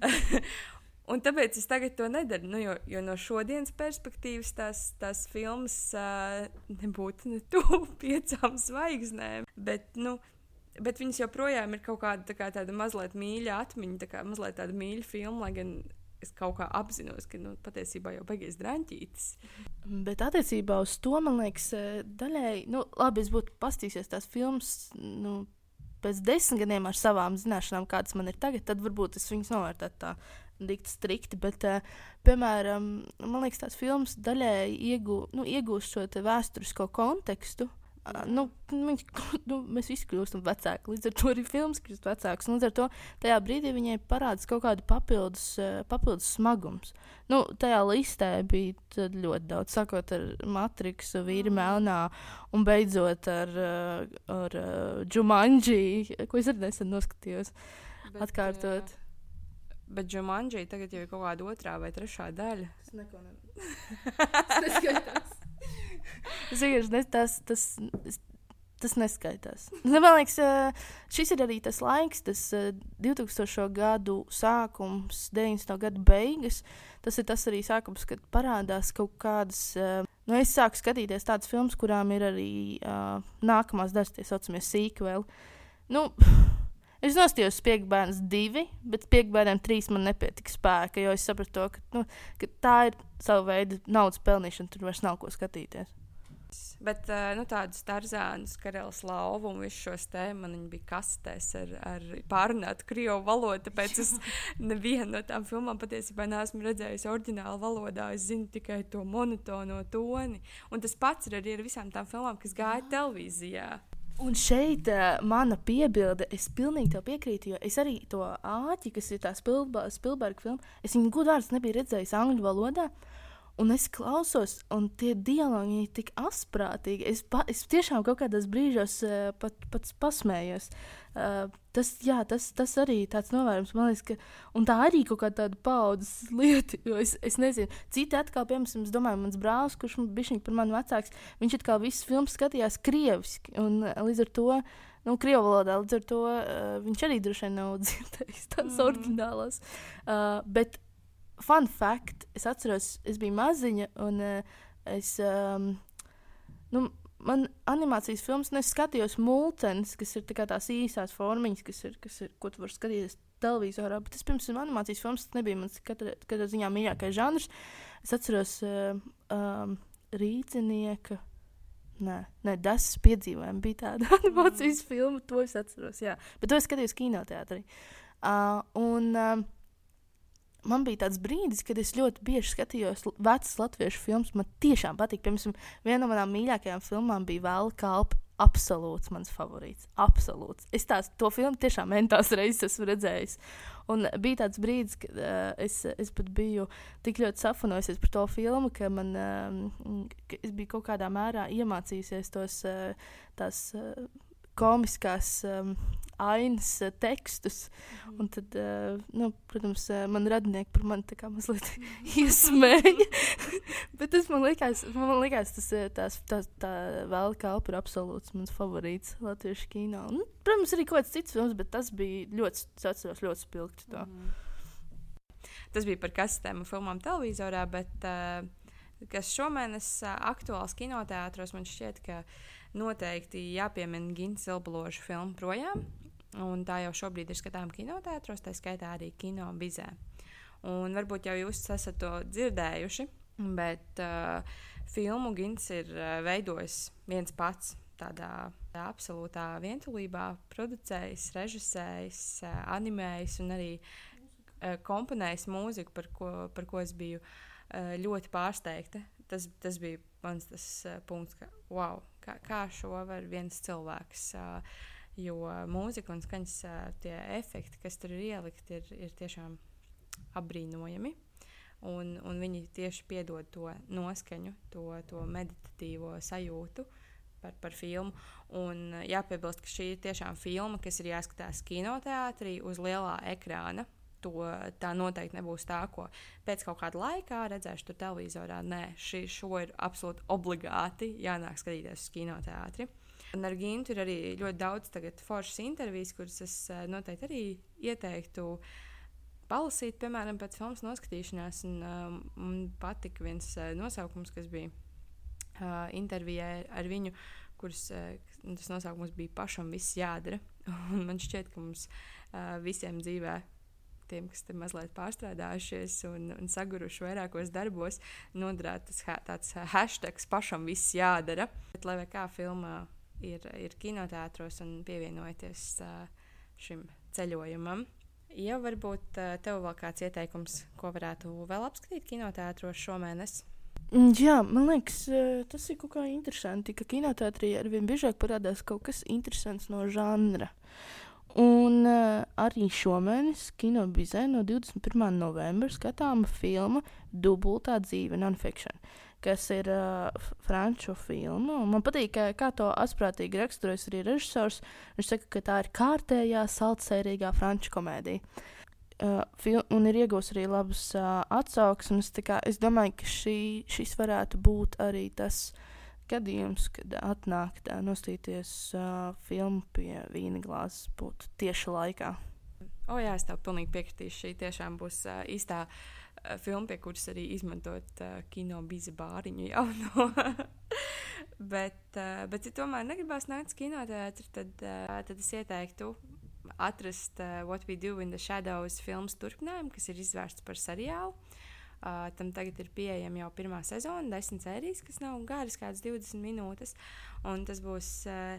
[LAUGHS] Un tāpēc es tagad to nedaru. Nu, jo, jo no šodienas perspektīvas tās, tās filmas uh, nebūtu ne tuvu [LAUGHS] piecām zvaigznēm. Bet, nu, bet viņas joprojām ir kaut kāda tā kā tāda mazliet mīļa atmiņa, tā kā mazliet tāda mīļa filma, lai gan es kaut kā apzinos, ka nu, patiesībā jau beigas drāmķītis. Bet attiecībā uz to man liekas, daļai, nu, labi, es būtu pastīsies tās filmas. Nu, Pēc desmit gadiem ar savām zināšanām, kādas man ir tagad, tad varbūt es viņas novērtētu tā dikti strikti. Bet, uh, piemēram, man liekas, tās filmas daļai iegū, nu, iegūst šo vēsturisko kontekstu. Uh, nu, viņš, [LAUGHS] nu, mēs visi kļūstam vecāki. Līdz ar to arī filmas kļūst vecākas. Līdz ar to tajā brīdī viņai parādās kaut kāda papildus, papildus smagums. Nu, tajā listē bija ļoti daudz, sākot ar Matrixu, Vīri mm. Melnā un beidzot ar, ar Jumanji, ko es arī nesen noskatījos. Bet, atkārtot. Jā. Bet Jumanji tagad jau ir kaut kāda otrā vai trešā daļa. Es neko [LAUGHS] es vienkārši ne, tas, tas, tas neskaitās. Nu, man liekas, šis ir arī tas laiks, tas 2000. gadu sākums, 90. gadu beigas. Tas ir tas arī sākums, kad parādās kaut kādas. Nu, es sāku skatīties tādas filmas, kurām ir arī uh, nākamās daļas, tie saucamie sīkveli. Nu, Es nostājos spiegabērns divi, bet spiegabērniem trīs man nepietika spēka, jo es sapratu, to, ka, nu, ka tā ir sava veida naudas pelnīšana, tur vairs nav ko skatīties. Bet nu, tādus tarzānus, karalis lauvu un visus šos te man bija kastēs ar, ar pārunātu krievu valodu. Tāpēc es [LAUGHS] nevienu no tām filmām patiesībā neesmu redzējis oriģinālu valodā. Es zinu tikai to monotono toni. Un tas pats ir arī ar visām tām filmām, kas gāja televīzijā. Un šeit uh, mana piebilde, es pilnīgi piekrītu, jo es arī to āķi, kas ir tā Spilberga filma, es viņu gudvārds nebiju redzējis angļu valodā. Uh, Un es klausos, un tie dialogi ir tik asprātīgi. Es, pa, es tiešām kaut kādos brīžos uh, pat, pat pasmējos. Uh, tas, jā, tas, tas arī ir tāds novērojums, man liekas, ka, un tā arī kaut kāda tāda paudzes [LAUGHS] lieta, es, es nezinu, citi atkal, piemēram, es domāju, mans brālis, kurš bija par mani vecāks, viņš atkal visas filmas skatījās krieviski, un līdz ar to, nu, krievu valodā, līdz ar to uh, viņš arī droši vien nav [LAUGHS] dzirdējis tās mm. oriģinālās. Uh, bet fun fact, es atceros, es biju maziņa, un uh, es. Um, nu, man animācijas filmas neskatījos mūcenes, kas ir tā tās īsās formiņas, kas ir, kas ir, ko tu vari skatīties televizorā. Bet tas, pirms animācijas filmas, tas nebija mans katrā, katrā ziņā mīļākais žanrs. Es atceros uh, um, rīznieka. Nē, nē, tas piedzīvojums bija tāda [LAUGHS] animācijas mm. filma, to es atceros. Jā. Bet to es skatījos kinoteātrī. Uh, un, uh, man bija tāds brīdis, kad es ļoti bieži skatījos vecas latviešu filmas. Man tiešām patīk. Piemēram, viena no manām mīļākajām filmām bija Vēl kalpa. Absolūts mans favorīts. Absolūts. Es tās, to filmu tiešām mentās reizes esmu redzējis. Un bija tāds brīdis, kad uh, es, es pat biju tik ļoti sapņojusies par to filmu, ka man uh, ka es biju kaut kādā mērā iemācījusies tos uh, tās. Uh, komiskās um, ainas uh, tekstus. Mm. Un tad, uh, nu, protams, uh, man radinieki par mani tā kā mazliet [LAUGHS] iesmēja. [LAUGHS] Bet tas man likās, man likās tas tās, tās, tā vēl kalpa ir absolūts mans favorīts latviešu kino. Un, protams, arī kaut kāds cits films, bet tas bija ļoti, atceros, ļoti spilgti to. Mm. Tas bija par kastēm un filmām televizorā, bet uh, kas šomēnes uh, aktuāls kinoteātros man šķiet, ka uh, noteikti jāpiemina Gins Silbaloša filma projām. Un tā jau šobrīd ir skatāms kinotētros, tā skaitā arī kino bizē. Un varbūt jau jūs esat to dzirdējuši, bet uh, filmu Gins ir uh, veidojis viens pats. Tādā, tādā absolūtā vientulībā producējis, režisējis, uh, animējis un arī uh, komponējis mūziku, par ko, par ko es biju uh, ļoti pārsteigta. Tas, tas bija mans tas, uh, punkts, ka wow, kā, kā šo var viens cilvēks. Uh, jo mūzika un skaņas uh, tie efekti, kas tur ir ielikti, ir, ir tiešām apbrīnojami. Un, un viņi tieši piedod to noskaņu, to, to meditatīvo sajūtu par, par filmu. Un jāpiebilst, ka šī ir tiešām filma, kas ir jāskatās kinoteātrī uz lielā ekrāna to, tā noteikti nebūs tā, ko pēc kaut kāda laika redzēšu tur televizorā. Nē, šī, šo ir absolūti obligāti jānāk skatīties uz kinoteātri. Un ar Gintu ir arī ļoti daudz foršas intervijas, kuras es eh, noteikti arī ieteiktu palasīt, piemēram, pēc filmas noskatīšanās. Un, um, man patika viens uh, nosaukums, kas bija uh, intervijā ar viņu, kuras nu, tas nosaukums bija pašam viss jādara. [LAUGHS] Un man šķiet, ka mums uh, visiem dzīvē, tiem, kas ir mazliet pārstrādājušies un, un saguruši vairākos darbos, noderētu tas ha tāds hashtags pašam viss jādara. Bet, lai kā filmā ir, ir kinoteātros un pievienojieties šim ceļojumam. Ja varbūt tev vēl kāds ieteikums, ko varētu vēl apskatīt kinoteātros šomēnes? Mm, jā, man liekas, tas ir kaut kā interesanti, ka kinoteātrī ar vien biežāk parādās kaut kas interesants no žanra. Un arī šomēnes kinobizē no 21. novembra skatāma filma Dubultā dzīve nonfiction, kas ir uh, franču filma. Man patīk, kā, kā to asprātīgi raksturojas arī režisors. Viņš saka, ka tā ir kārtējā, saldsērīgā franču komēdija. Uh, fil, un ir iegūts arī labas uh, atsauksmes. Es domāju, ka šī, šis varētu būt arī tas gadījums, kad atnāk tā nostīties uh, filmu pie vīna glāzes, būtu tieši laikā. O, jā, es tev pilnīgi piekritīšu. Šī tiešām būs uh, īstā uh, filmu, pie kuras arī izmantot uh, kino bizi bāriņu jau no. [LAUGHS] bet, uh, bet, ja tomēr negribās nākt uz kinoteātri, tad, uh, tad es ieteiktu atrast uh, What We Do in the Shadows filmas turpinājumu, kas ir izvērsts par seriālu. Uh, tam tagad ir pieejama jau pirmā sezona, desmit sērijas, kas nav garas, kādas 20 minūtes. Un tas būs uh,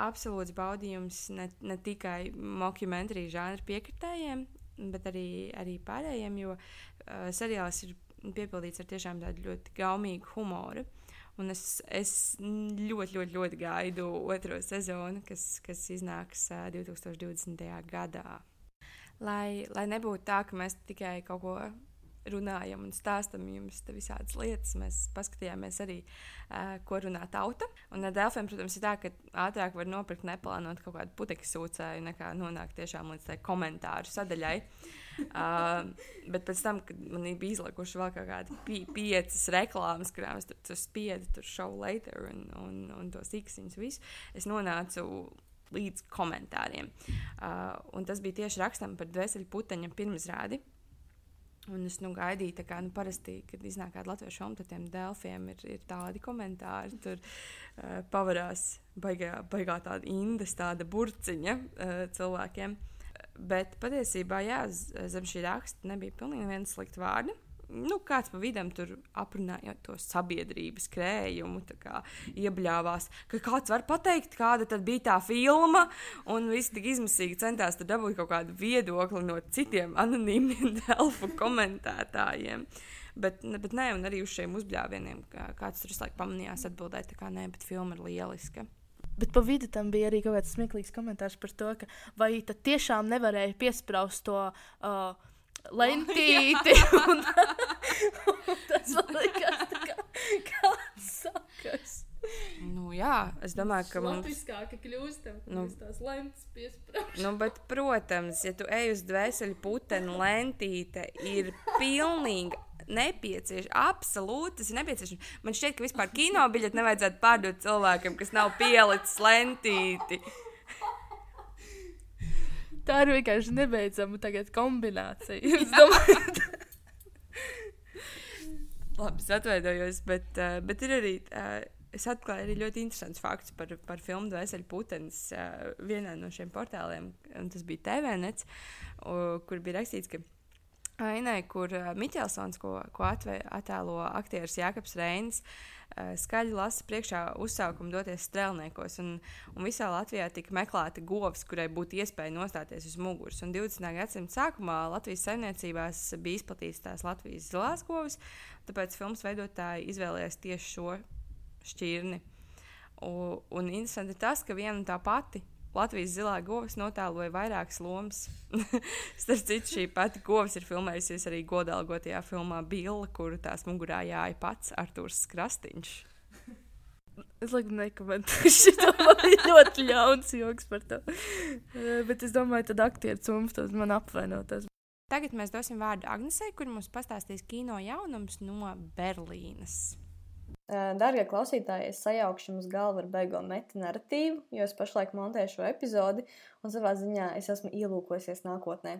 absolūts baudījums ne, ne tikai mockumentāriju žanra piekritējiem, bet arī, arī pārējiem, jo uh, seriāls ir piepildīts ar tiešām tādu ļoti gaumīgu humoru. Un es, es ļoti, ļoti, ļoti gaidu otro sezonu, kas, kas iznāks uh, 2020. gadā. Lai, lai nebūtu tā, ka mēs tikai kaut ko runājam un stāstam jums visādas lietas. Mēs paskatījāmies arī, uh, ko runā tauta. Un ar Dēlφiem, protams, ir tā, ka ātrāk var nopirkt neplānot kaut kādu putekļu sūcēju, nekā nonākt tiešām līdz tai komentāru sadaļai. Uh, bet pēc tam, kad man bija izlikuši vēl kaut kādi pi piecas reklāmas, kurām es tur, tur spiedu, tur show later un, un, un tos īksiņus visu, es nonācu līdz komentāriem. Uh, un tas bija tieši rakstam par dvēseli puteņa pirmizrādi. Un es nu, gaidīju, kā nu, parasti, kad iznāk kāda latviešu filma, tad tiem delfiem ir, ir tādi komentāri. Tur uh, pavarās baigā, baigā tāda indes, tāda burciņa uh, cilvēkiem. Bet patiesībā, jā, zem šī raksta nebija pilnīgi viens slikts vārds nu, kāds pa vidam tur aprunāja to sabiedrības krējumu, kā iebļāvās, ka kāds var pateikt, kāda tad bija tā filma, un visi tik izmisīgi centās dabūt kaut kādu viedokli no citiem anonīmiem [LAUGHS] delfu komentētājiem. Bet, bet nē, un arī uz šiem uzbļāvieniem, kā, kāds tur visu laiku pamanījās atbildēt, ka nē, bet filma ir lieliska. Bet pa vidu tam bija arī kaut kāds smieklīgs komentārs par to, ka vai tad tiešām nevarēja piesprāst to uh, lentīti. [LAUGHS] un, un [LAUGHS] tas man liekas, tā kā kāds sakas. Nu, jā, es domāju, ka mums ir latviskāka kļūstam, nu, tās lentes piesprāst. Nu, bet, protams, ja tu ej uz dvēseli putenu lentīte, ir pilnīgi nepieciešams. Absolūti, tas ir nepieciešams. Man šķiet, ka vispār kino biļeti nevajadzētu pārdot cilvēkiem, kas nav pielicis lentīti. Tā ir vienkārši nebeidzama kombinācija. Es domāju, [LAUGHS] Labi, es atvainojos, bet, uh, bet ir arī. Uh, es atklāju arī ļoti interesants fakts par, par filmu Dvēseli Putens uh, vienā no šiem portāliem, un tas bija TVNets, uh, kur bija rakstīts, ka ainai, kur uh, Miķelsons, ko, ko atve, attēlo aktieris Jākaps Reins, uh, Eh, skaļi lasa priekšā uzsaukumu doties strēlniekos. Un, un visā Latvijā tika meklēta govs, kurai būtu iespēja nostāties uz muguras. Un 20. gadsimta sākumā Latvijas saimniecībās bija izplatīts tās Latvijas zilās govs, tāpēc filmas veidotāji izvēlējās tieši šo šķirni. Un, un interesanti tas, ka viena un tā pati Latvijas zilā govs notēloja vairākas lomas. [LAUGHS] Starp citu, šī pati govs ir filmējusies arī godalgotajā filmā Billa, kuru tās mugurā jāja pats Artūrs Krastīņš. Es laikam nekomentēšu to. [LAUGHS] Man ir ļoti ļauns joks par to. Bet es domāju, tad aktieru cumstos man apvainotas. Tagad mēs dosim vārdu Agnesei, kur mums pastāstīs kino jaunums no Berlīnas. Darbie klausītāji, es sajaukšu jums galvu ar beigo meta narratīvu, jo es pašlaik montēju šo epizodi, un savā ziņā es esmu ielūkojusies nākotnē.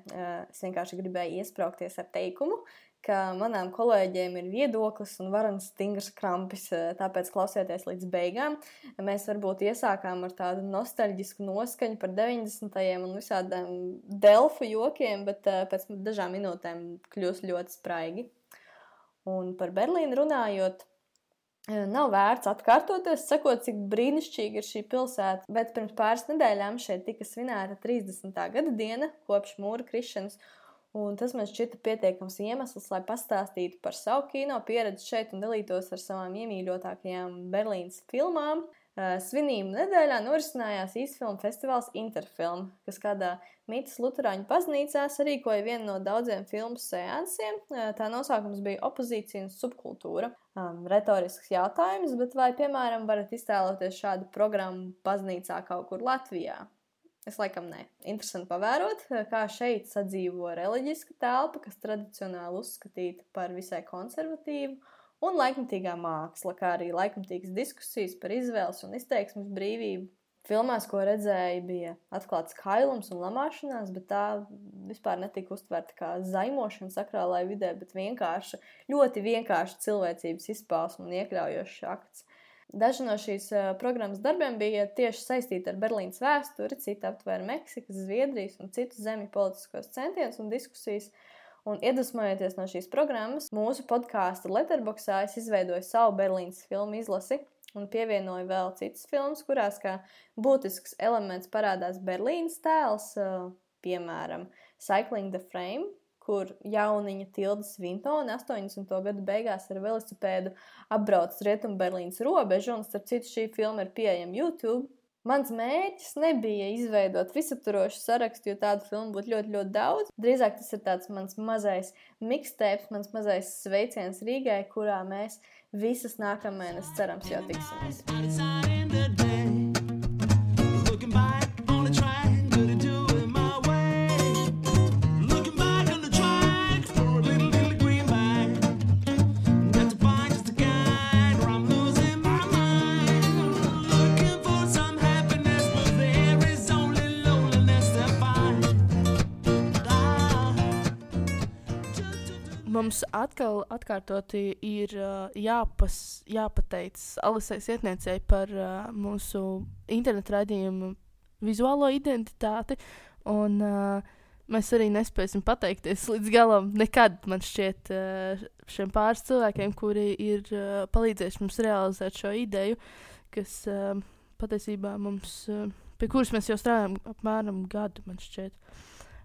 Es vienkārši gribēju iesprāgties ar teikumu, ka manām kolēģiem ir viedoklis un varams stingrs krampis, tāpēc klausieties līdz beigām. Mēs varbūt iesākām ar tādu nostalģisku noskaņu par 90. un visādiem delfu jokiem, bet pēc dažām minūtēm kļūs ļoti spraigi. Un par Berlīnu runājot, Nav vērts atkārtoties, sakot, cik brīnišķīga ir šī pilsēta, bet pirms pāris nedēļām šeit tika svinēta 30. gada diena kopš mūra krišanas, un tas man šķita pietiekams iemesls, lai pastāstītu par savu kino pieredzi šeit un dalītos ar savām iemīļotākajām Berlīnas filmām. Svinību nedēļā norisinājās īsfilmu festivāls Interfilm, kas kādā Mītas Lutāņu baznīcā sarīkoja vienu no daudziem filmu sēnsiem. Tā nosaukums bija Opozīcija un subkultūra. Um, retorisks jautājums, bet vai, piemēram, varat iztēloties šādu programmu baznīcā kaut kur Latvijā? Es laikam nē. Interesanti pavērot, kā šeit sadzīvo reliģiska telpa, kas tradicionāli uzskatīta par visai konservatīvu un laikmatīgā māksla, kā arī laikmatīgas diskusijas par izvēles un izteiksmes brīvību. Filmās, ko redzēju, bija atklāts kailums un lamāšanās, bet tā vispār netika uztverta kā zaimošana sakrālai vidē, bet vienkārši, ļoti vienkārši cilvēcības izpausme un iekļaujošs akts. Daži no šīs uh, programmas darbiem bija tieši saistīti ar Berlīnas vēsturi, citi aptvēra Meksikas, Zviedrijas un citu zemju politiskos centienus un diskusijas. Uh, Un iedvesmojoties no šīs programmas, mūsu podkāstu Letterboxā es izveidoju savu Berlīnas filmu izlasi un pievienoju vēl citas filmas, kurās kā būtisks elements parādās Berlīnas tēls, piemēram, Cycling the Frame, kur jauniņa Tilda Svintona 80. gadu beigās ar velosipēdu apbrauc Rietumberlīnas robežu, un starp citu šī filma ir pieejama YouTube. Mans mērķis nebija izveidot visaptvarošu sarakstu, jo tādu filmu būtu ļoti, ļoti daudz. Drīzāk tas ir tāds mans mazais mixtapes, mans mazais sveiciens Rīgai, kurā mēs visas nākamēnes cerams jau tiksimies. Mums atkal atkārtoti ir uh, jāpas, jāpateic Alisai Sietniecei par uh, mūsu internetu raidījumu vizuālo identitāti. Un, uh, mēs arī nespēsim pateikties līdz galam. Nekad man šķiet, šiem pāris cilvēkiem, kuri ir palīdzējuši mums realizēt šo ideju, kas patiesībā mums, pie kuras mēs jau strādājam apmēram gadu, man šķiet.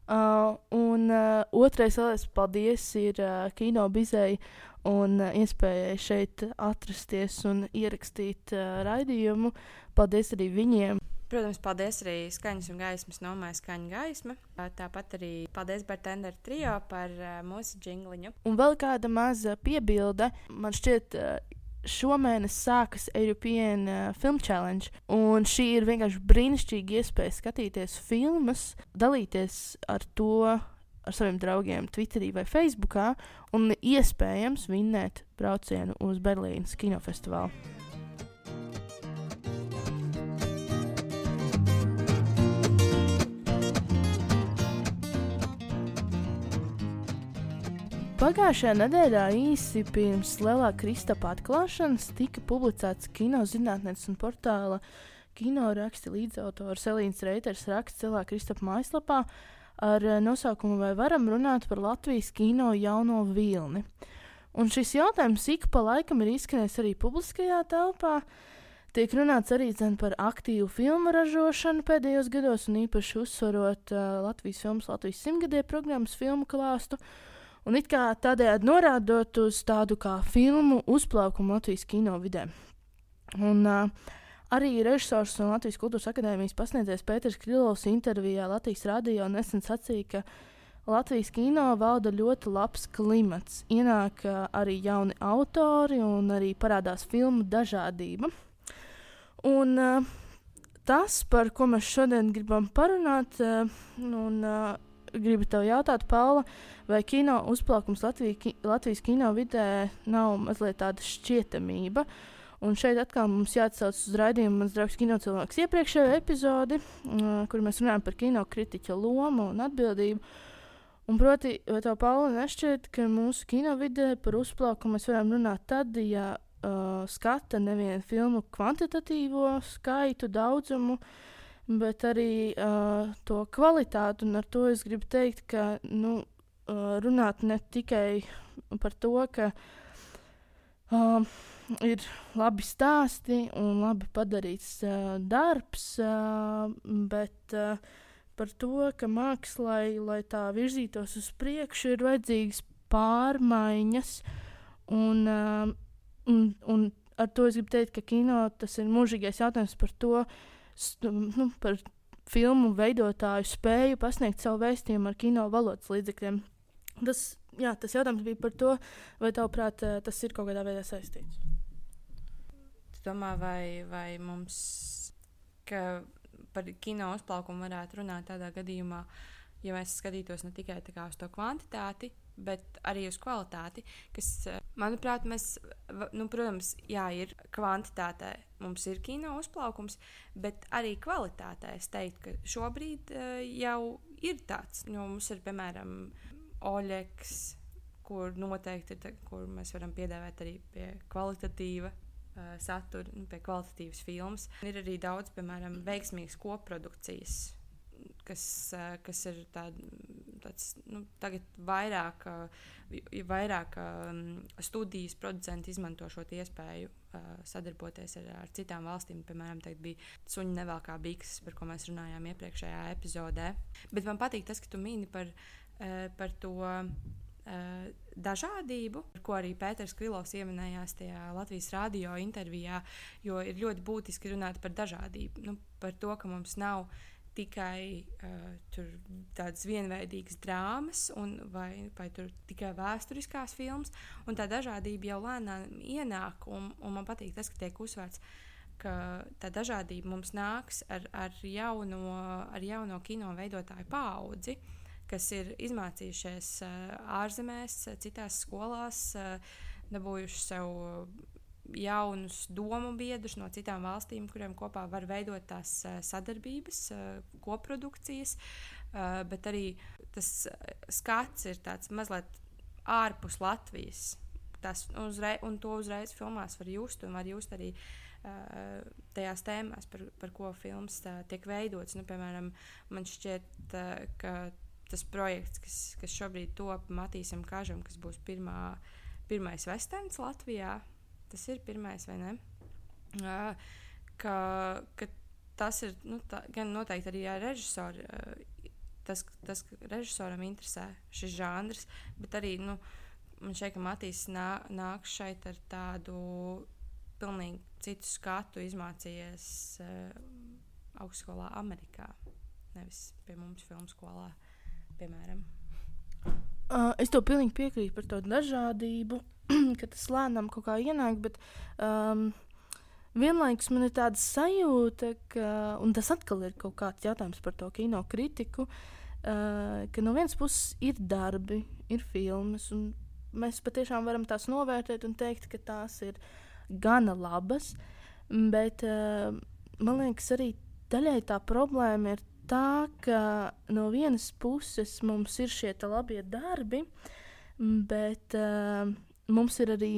Uh, un uh, otrais lielais paldies ir uh, Kino Bizei un uh, iespējai šeit atrasties un ierakstīt uh, raidījumu. Paldies arī viņiem! Protams, paldies arī skaņas un gaismas nomai skaņa gaisma. Tāpat arī paldies Bartender trio par uh, mūsu jingliņu. Un vēl kāda maza piebilde. Man šķiet, uh, šomēnes sākas European uh, Film Challenge. Un šī ir vienkārši brīnišķīga iespēja skatīties filmas, dalīties ar to ar saviem draugiem Twitterī vai Facebookā un iespējams vinnēt braucienu uz Berlīnas kinofestivālu. Pagājušajā nedēļā īsi pirms lielā Kristapa atklāšanas tika publicēts kinozinātnes un portāla kino raksta līdzautors Elīnas Reiters raksts Lielā Kristapa mājaslapā ar eh, nosaukumu Vai varam runāt par Latvijas kino jauno vilni? Un šis jautājums ik pa laikam ir izskanējis arī publiskajā telpā. Tiek runāts arī zin, par aktīvu filmu ražošanu pēdējos gados, un īpaši uzsverot uh, Latvijas filmas Latvijas simtgadē programmas filmu klāstu. Uh, un it kā tādējādi norādot uz tādu kā filmu uzplaukumu Latvijas kino vidē. Un, uh, arī režisors un Latvijas Kultūras Akadēmijas pasniedzējs Pēters Krilovs intervijā Latvijas radio nesen sacīja, ka Latvijas kino valda ļoti labs klimats. Ienāk uh, arī jauni autori un arī parādās filmu dažādība. Un, uh, tas, par ko mēs šodien gribam parunāt, uh, un, uh, gribu tev jautāt, Paula, vai kino uzplaukums Latvija, ki, Latvijas kino vidē nav mazliet tāda šķietamība? Un šeit atkal mums jāatsauc uz raidījumu mans draugs kino cilvēks iepriekšējo epizodi, uh, kur mēs runājam par kino kritiķa lomu un atbildību. Un proti, vai tev, Paula, nešķiet, ka mūsu kino vidē par uzplaukumu mēs varam runāt tad, ja uh, skata nevienu filmu kvantitatīvo skaitu, daudzumu, bet arī uh, to kvalitāti. Un ar to es gribu teikt, ka nu, uh, runāt ne tikai par to, ka uh, ir labi stāsti un labi padarīts uh, darbs, uh, bet uh, par to, ka mākslai, lai tā virzītos uz priekšu, ir vajadzīgas pārmaiņas. Un, uh, Un, un ar to es gribu teikt, ka kino tas ir mūžīgais jautājums par to, nu, par filmu veidotāju spēju pasniegt savu vēstījumu ar kino valodas līdzekļiem. Tas, jā, tas jautājums bija par to, vai tavuprāt tas ir kaut kādā veidā saistīts. Domā, vai, vai mums par kino uzplaukumu varētu runāt tādā gadījumā, ja mēs skatītos ne tikai uz to kvantitāti, bet arī uz kvalitāti, kas, eh, manuprāt, mēs, nu, protams, jā, ir kvantitātē, mums ir kino uzplaukums, bet arī kvalitātē es teiktu, ka šobrīd uh, jau ir tāds, nu, mums ir, piemēram, Oļeks, kur noteikti ir, kur mēs varam piedāvāt arī pie kvalitatīva uh, satura, nu, pie kvalitatīvas filmas. Ir arī daudz, piemēram, veiksmīgas koprodukcijas kas, kas ir tād, tāds, nu, tagad vairāk, vairāk studijas producenti izmanto šo iespēju sadarboties ar, ar citām valstīm. Piemēram, bija suņu nevelkā bikses, par ko mēs runājām iepriekšējā epizodē. Bet man patīk tas, ka tu mini par, par to. Dažādību, ko arī Pēters Krilovs pieminējās tajā Latvijas radio intervijā, jo ir ļoti būtiski runāt par dažādību. Nu, par to, ka mums nav tikai uh, tādas vienveidīgas drāmas, vai, vai tikai vēsturiskās filmas. Tā dažādība jau lēnām ienāk, un, un man patīk tas, ka tiek uzsvērts, ka tā dažādība mums nāks ar, ar, jauno, ar jauno kino veidotāju paudzi. Kas ir izmācījušies ārzemēs, citās skolās, dabūjuši sev jaunus domu biedrus no citām valstīm, kuriem kopā var veidot tās sadarbības, koprodukcijas, bet arī tas skats ir tāds mazliet ārpus Latvijas. Tas uzrei, un to uzreiz filmās var just, un var just arī tajās tēmās, par, par ko filmas tiek veidots. Nu, piemēram, man šķiet, ka tas projekts, kas, kas šobrīd top Matīsam Kažam, kas būs pirmā, pirmais westerns Latvijā, tas ir pirmais, vai ne? Uh, ka, ka tas ir nu, tā, gan noteikti arī ar režisoru. Uh, tas, tas režisoram interesē šis žanrs, bet arī nu, man šeit, ka Matīs nā, nāk šeit ar tādu pilnīgi citu skatu, izmācījies uh, augstskolā Amerikā, nevis pie mums filmu skolā, piemēram. Uh, es tev pilnīgi piekrītu par to dažādību. [CLEARS THROAT] ka tas lēnām kaut kā ienāk, bet um, vienlaikus man ir tāda sajūta, ka, un tas atkal ir kaut kāds jautājums par to kino kritiku, uh, ka no vienas puses ir darbi, ir filmas, un mēs patiešām varam tās novērtēt un teikt, ka tās ir gana labas, bet uh, man liekas, arī daļai tā problēma ir tā, ka no vienas puses mums ir šie labie darbi, bet uh, mums ir arī,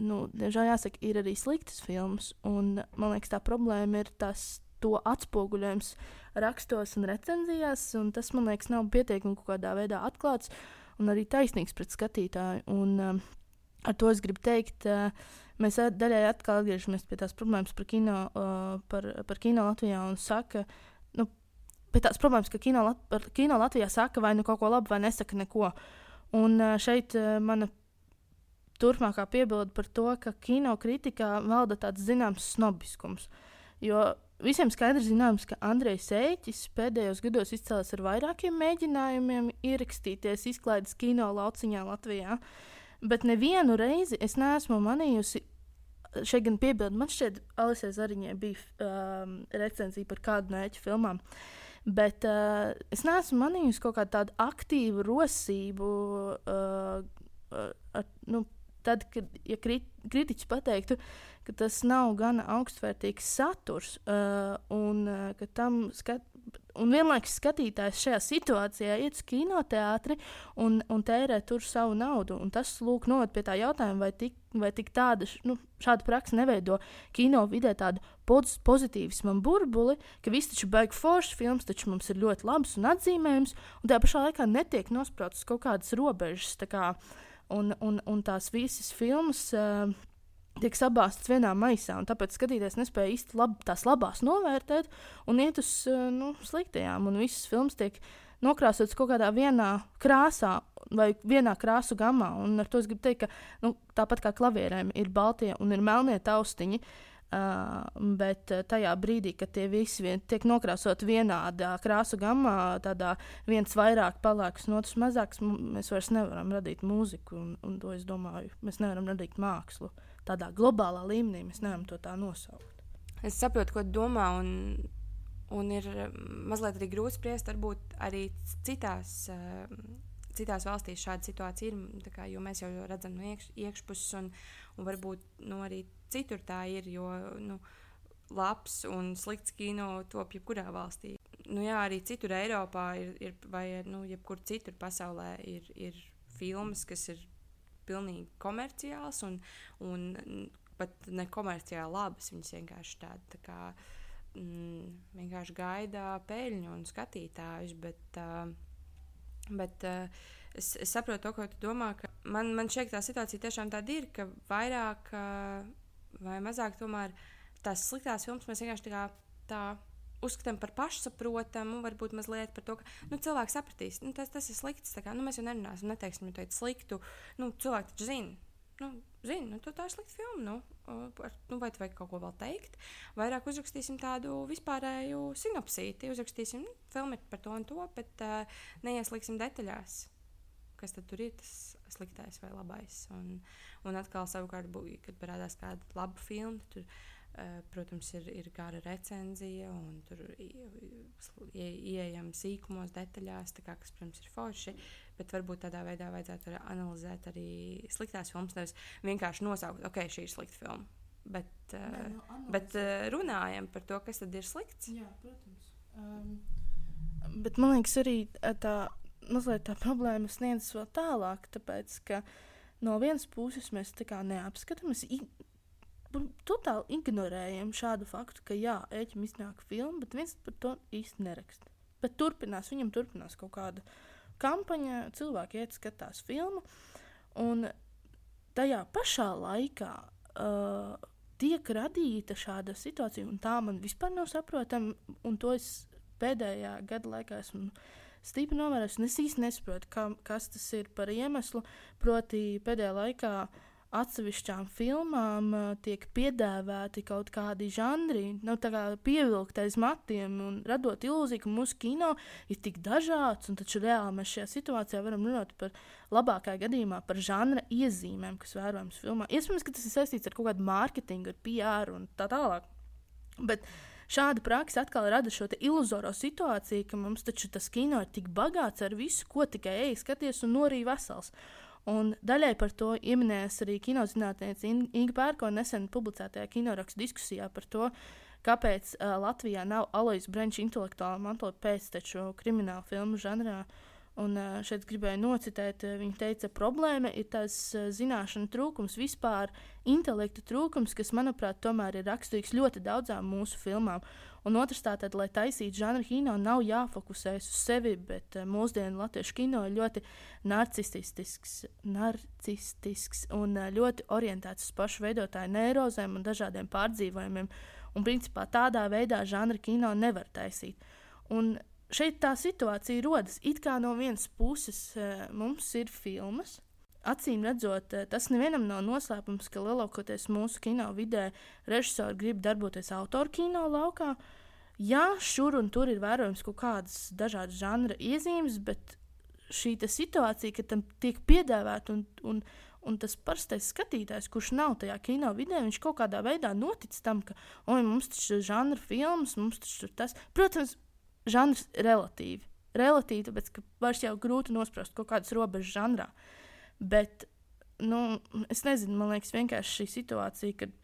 nu, diemžēl jāsaka, ir arī sliktas filmas. Un, man liekas, tā problēma ir tas to atspoguļojums rakstos un recenzijās. Un tas, man liekas, nav pietiekami kaut kādā veidā atklāts un arī taisnīgs pret skatītāju. Un, um, ar to es gribu teikt, uh, mēs daļai atkal atgriežamies pie tās problēmas par kino, uh, par, par kino Latvijā un saka, nu, pie tās problēmas, ka kino, Lat kino Latvijā saka vai nu kaut ko labu, vai nesaka neko. Un šeit mana turpmākā piebilde par to, ka kino kritikā valda tāds zināms snobiskums. Jo visiem skaidrs zināms, ka Andrejs Sēķis pēdējos gados izcēlās ar vairākiem mēģinājumiem ierakstīties izklaides kino lauciņā Latvijā. Bet nevienu reizi es neesmu manījusi, šeit gan piebildu, man šķiet, Alisē Zariņai bija um, recenzija par kādu no eķu filmām. Bet uh, es neesmu manījusi kaut kādu tādu aktīvu rosību. Uh, uh, nu, tad, kad ja krit, kritiķis pateiktu, ka tas nav gana augstvērtīgs saturs, uh, un uh, ka tam skat, un vienlaikus skatītājs šajā situācijā iet uz kinoteātri un, un tērē tur savu naudu. Un tas lūk, noved pie tā jautājuma, vai tik, vai tik tāda, nu, šāda praksa neveido kino vidē tādu poz, pozitīvismu burbuli, ka viss taču beigas foršs filmas, taču mums ir ļoti labs un atzīmējums, un tajā pašā laikā netiek nosprāstas kaut kādas robežas. Kā, un, un, un tās visas filmas. Uh, tiek sabāztas vienā maisā. Tāpēc skatīties nespēja īsti lab, tās labās novērtēt un iet uz eh, nu, sliktajām. Un visas filmas tiek nokrāsotas kaut kādā vienā krāsā vai vienā krāsu gamā. Un ar to es gribu teikt, ka nu, tāpat kā klavierēm ir baltie un ir melnie taustiņi. Uh, bet tajā brīdī, kad tie visi vien, tiek nokrāsoti vienādā krāsu gammā, tādā viens vairāk, pelēks, un otrs mazāks, mēs vairs nevaram radīt mūziku. Un, un to es domāju, mēs nevaram radīt mākslu. Uh, tādā globālā līmenī mēs nevaram to tā nosaukt. Es saprotu, ko domā, un, un ir mazliet arī grūti spriest, varbūt arī citās. Uh, Citās valstīs šāda situācija ir, kā, jo mēs jau redzam no iekš, iekšpuses, un, un varbūt nu, arī citur tā ir. Jo nu, labs un slikts kino top jebkurā valstī. Nu, jā, arī citur Eiropā ir, ir vai nu, jebkur citur pasaulē ir, ir filmas, kas ir pilnīgi komerciāls un, un pat ne komerciāli labas. Viņas vienkārši tādas tā kā mm, vienkārši gaida peļņu un skatītājus. Bet, uh, bet uh, es, es saprotu to, ko tu domā. Man, man šķiet, tā situācija tiešām tāda ir, ka vairāk uh, vai mazāk tomēr tās sliktās filmas mēs vienkārši tā kā. Tā uzskatām par pašsaprotamu, varbūt mazliet par to, ka nu, cilvēks sapratīs, nu, tas, tas ir slikts. Kā, nu, mēs jau nerunāsim, neteiksim, nu, sliktu. Nu, cilvēki taču zina. Nu, zini, nu, tā ir slikta filma. Nu, ar, nu, vai tu vajag kaut ko vēl teikt? Vairāk uzrakstīsim tādu vispārēju sinopsīti. Uzrakstīsim, nu, filma ir par to un to, bet uh, neieslīgsim detaļās. Kas tur ir tas sliktais vai labais? Un, un atkal, savukārt, bū, kad parādās kāda laba filma, tad tur protams, ir, ir gara recenzija, un tur ieejam sīkumos, detaļās, kā, kas, protams, ir forši. Bet varbūt tādā veidā vajadzētu arī analizēt arī sliktās filmas. Nevis vienkārši nosaukt, ok, šī ir slikta filma. Bet, Nē, eh, no, nu, bet uh, runājam par to, kas tad ir slikts. Jā, protams. Um, bet man liekas, arī tā, mazliet tā problēma sniedzas vēl tālāk, tāpēc ka no vienas puses mēs tā kā neapskatām, mēs totāli ignorējam šādu faktu, ka jā, ēķim iznāk filma, bet viens par to īsti neraksta. Bet turpinās, viņam turpinās kaut kāda kampaņa, cilvēki iet skatās filmu, un tajā pašā laikā uh, tiek radīta šāda situācija, un tā man vispār nav saprotama, un to es pēdējā gada laikā esmu stipri novērojis, un es īsti nesaprotu, ka, kas tas ir par iemeslu, proti pēdējā laikā uh, atsevišķām filmām uh, tiek piedāvāti kaut kādi žanri, nu, pievilkt aiz matiem un radot ilūziju, ka mūsu kino ir tik dažāds. Taču reāli mēs šajā situācijā varam runāt par labākajā gadījumā par žanra iezīmēm, kas vērojams filmā. Iespējams, ka tas ir saistīts ar kaut kādu mārketingu, ar PR un tā tālāk. Bet šāda praksa atkal rada šo iluzoro situāciju, ka mums taču tas kino ir tik bagāts ar visu, ko tikai ej, skaties un norīja vesels. Un daļai par to pieminēs arī kinozinātniece Inga Pērko nesen publicētajā kinorakstu diskusijā par to, kāpēc uh, Latvijā nav Alojas Brenča intelektuāla mantojuma pēcteču krimināla filmu žanrā. Un šeit gribēju nocitēt, viņa teica, problēma ir uh, zināšanu trūkums, vispār intelektu trūkums, kas, manuprāt, tomēr ir raksturīgs ļoti daudzām mūsu filmām. Un otrs, tātad, lai taisītu žanru kino, nav jāfokusējas uz sevi, bet mūsdienu latviešu kino ir ļoti narcistisks, narcistisks un ļoti orientēts uz pašu veidotāju neirozēm un dažādiem pārdzīvojumiem. Un principā tādā veidā žanra kino nevar taisīt. Un šeit tā situācija rodas. It kā no vienas puses uh, mums ir filmas, Acīm redzot, eh, tas nevienam nav noslēpums, ka lielākoties mūsu kino vidē režisori grib darboties autoru kino laukā. Jā, šur un tur ir vērojams kaut kādas dažādas žanra iezīmes, bet šī situācija, ka tam tiek piedāvāta un, un, un tas parastais skatītājs, kurš nav tajā kino vidē, viņš kaut kādā veidā notic tam, ka, oi, mums tas ir žanra filmas, mums tas ir tas. Protams, žanrs relatīvi. Relatīvi, tāpēc ka vairs jau grūti nosprost kaut kādas robežas žanrā. Bet, nu, es nezinu, man liekas, vienkārši šī situācija, kad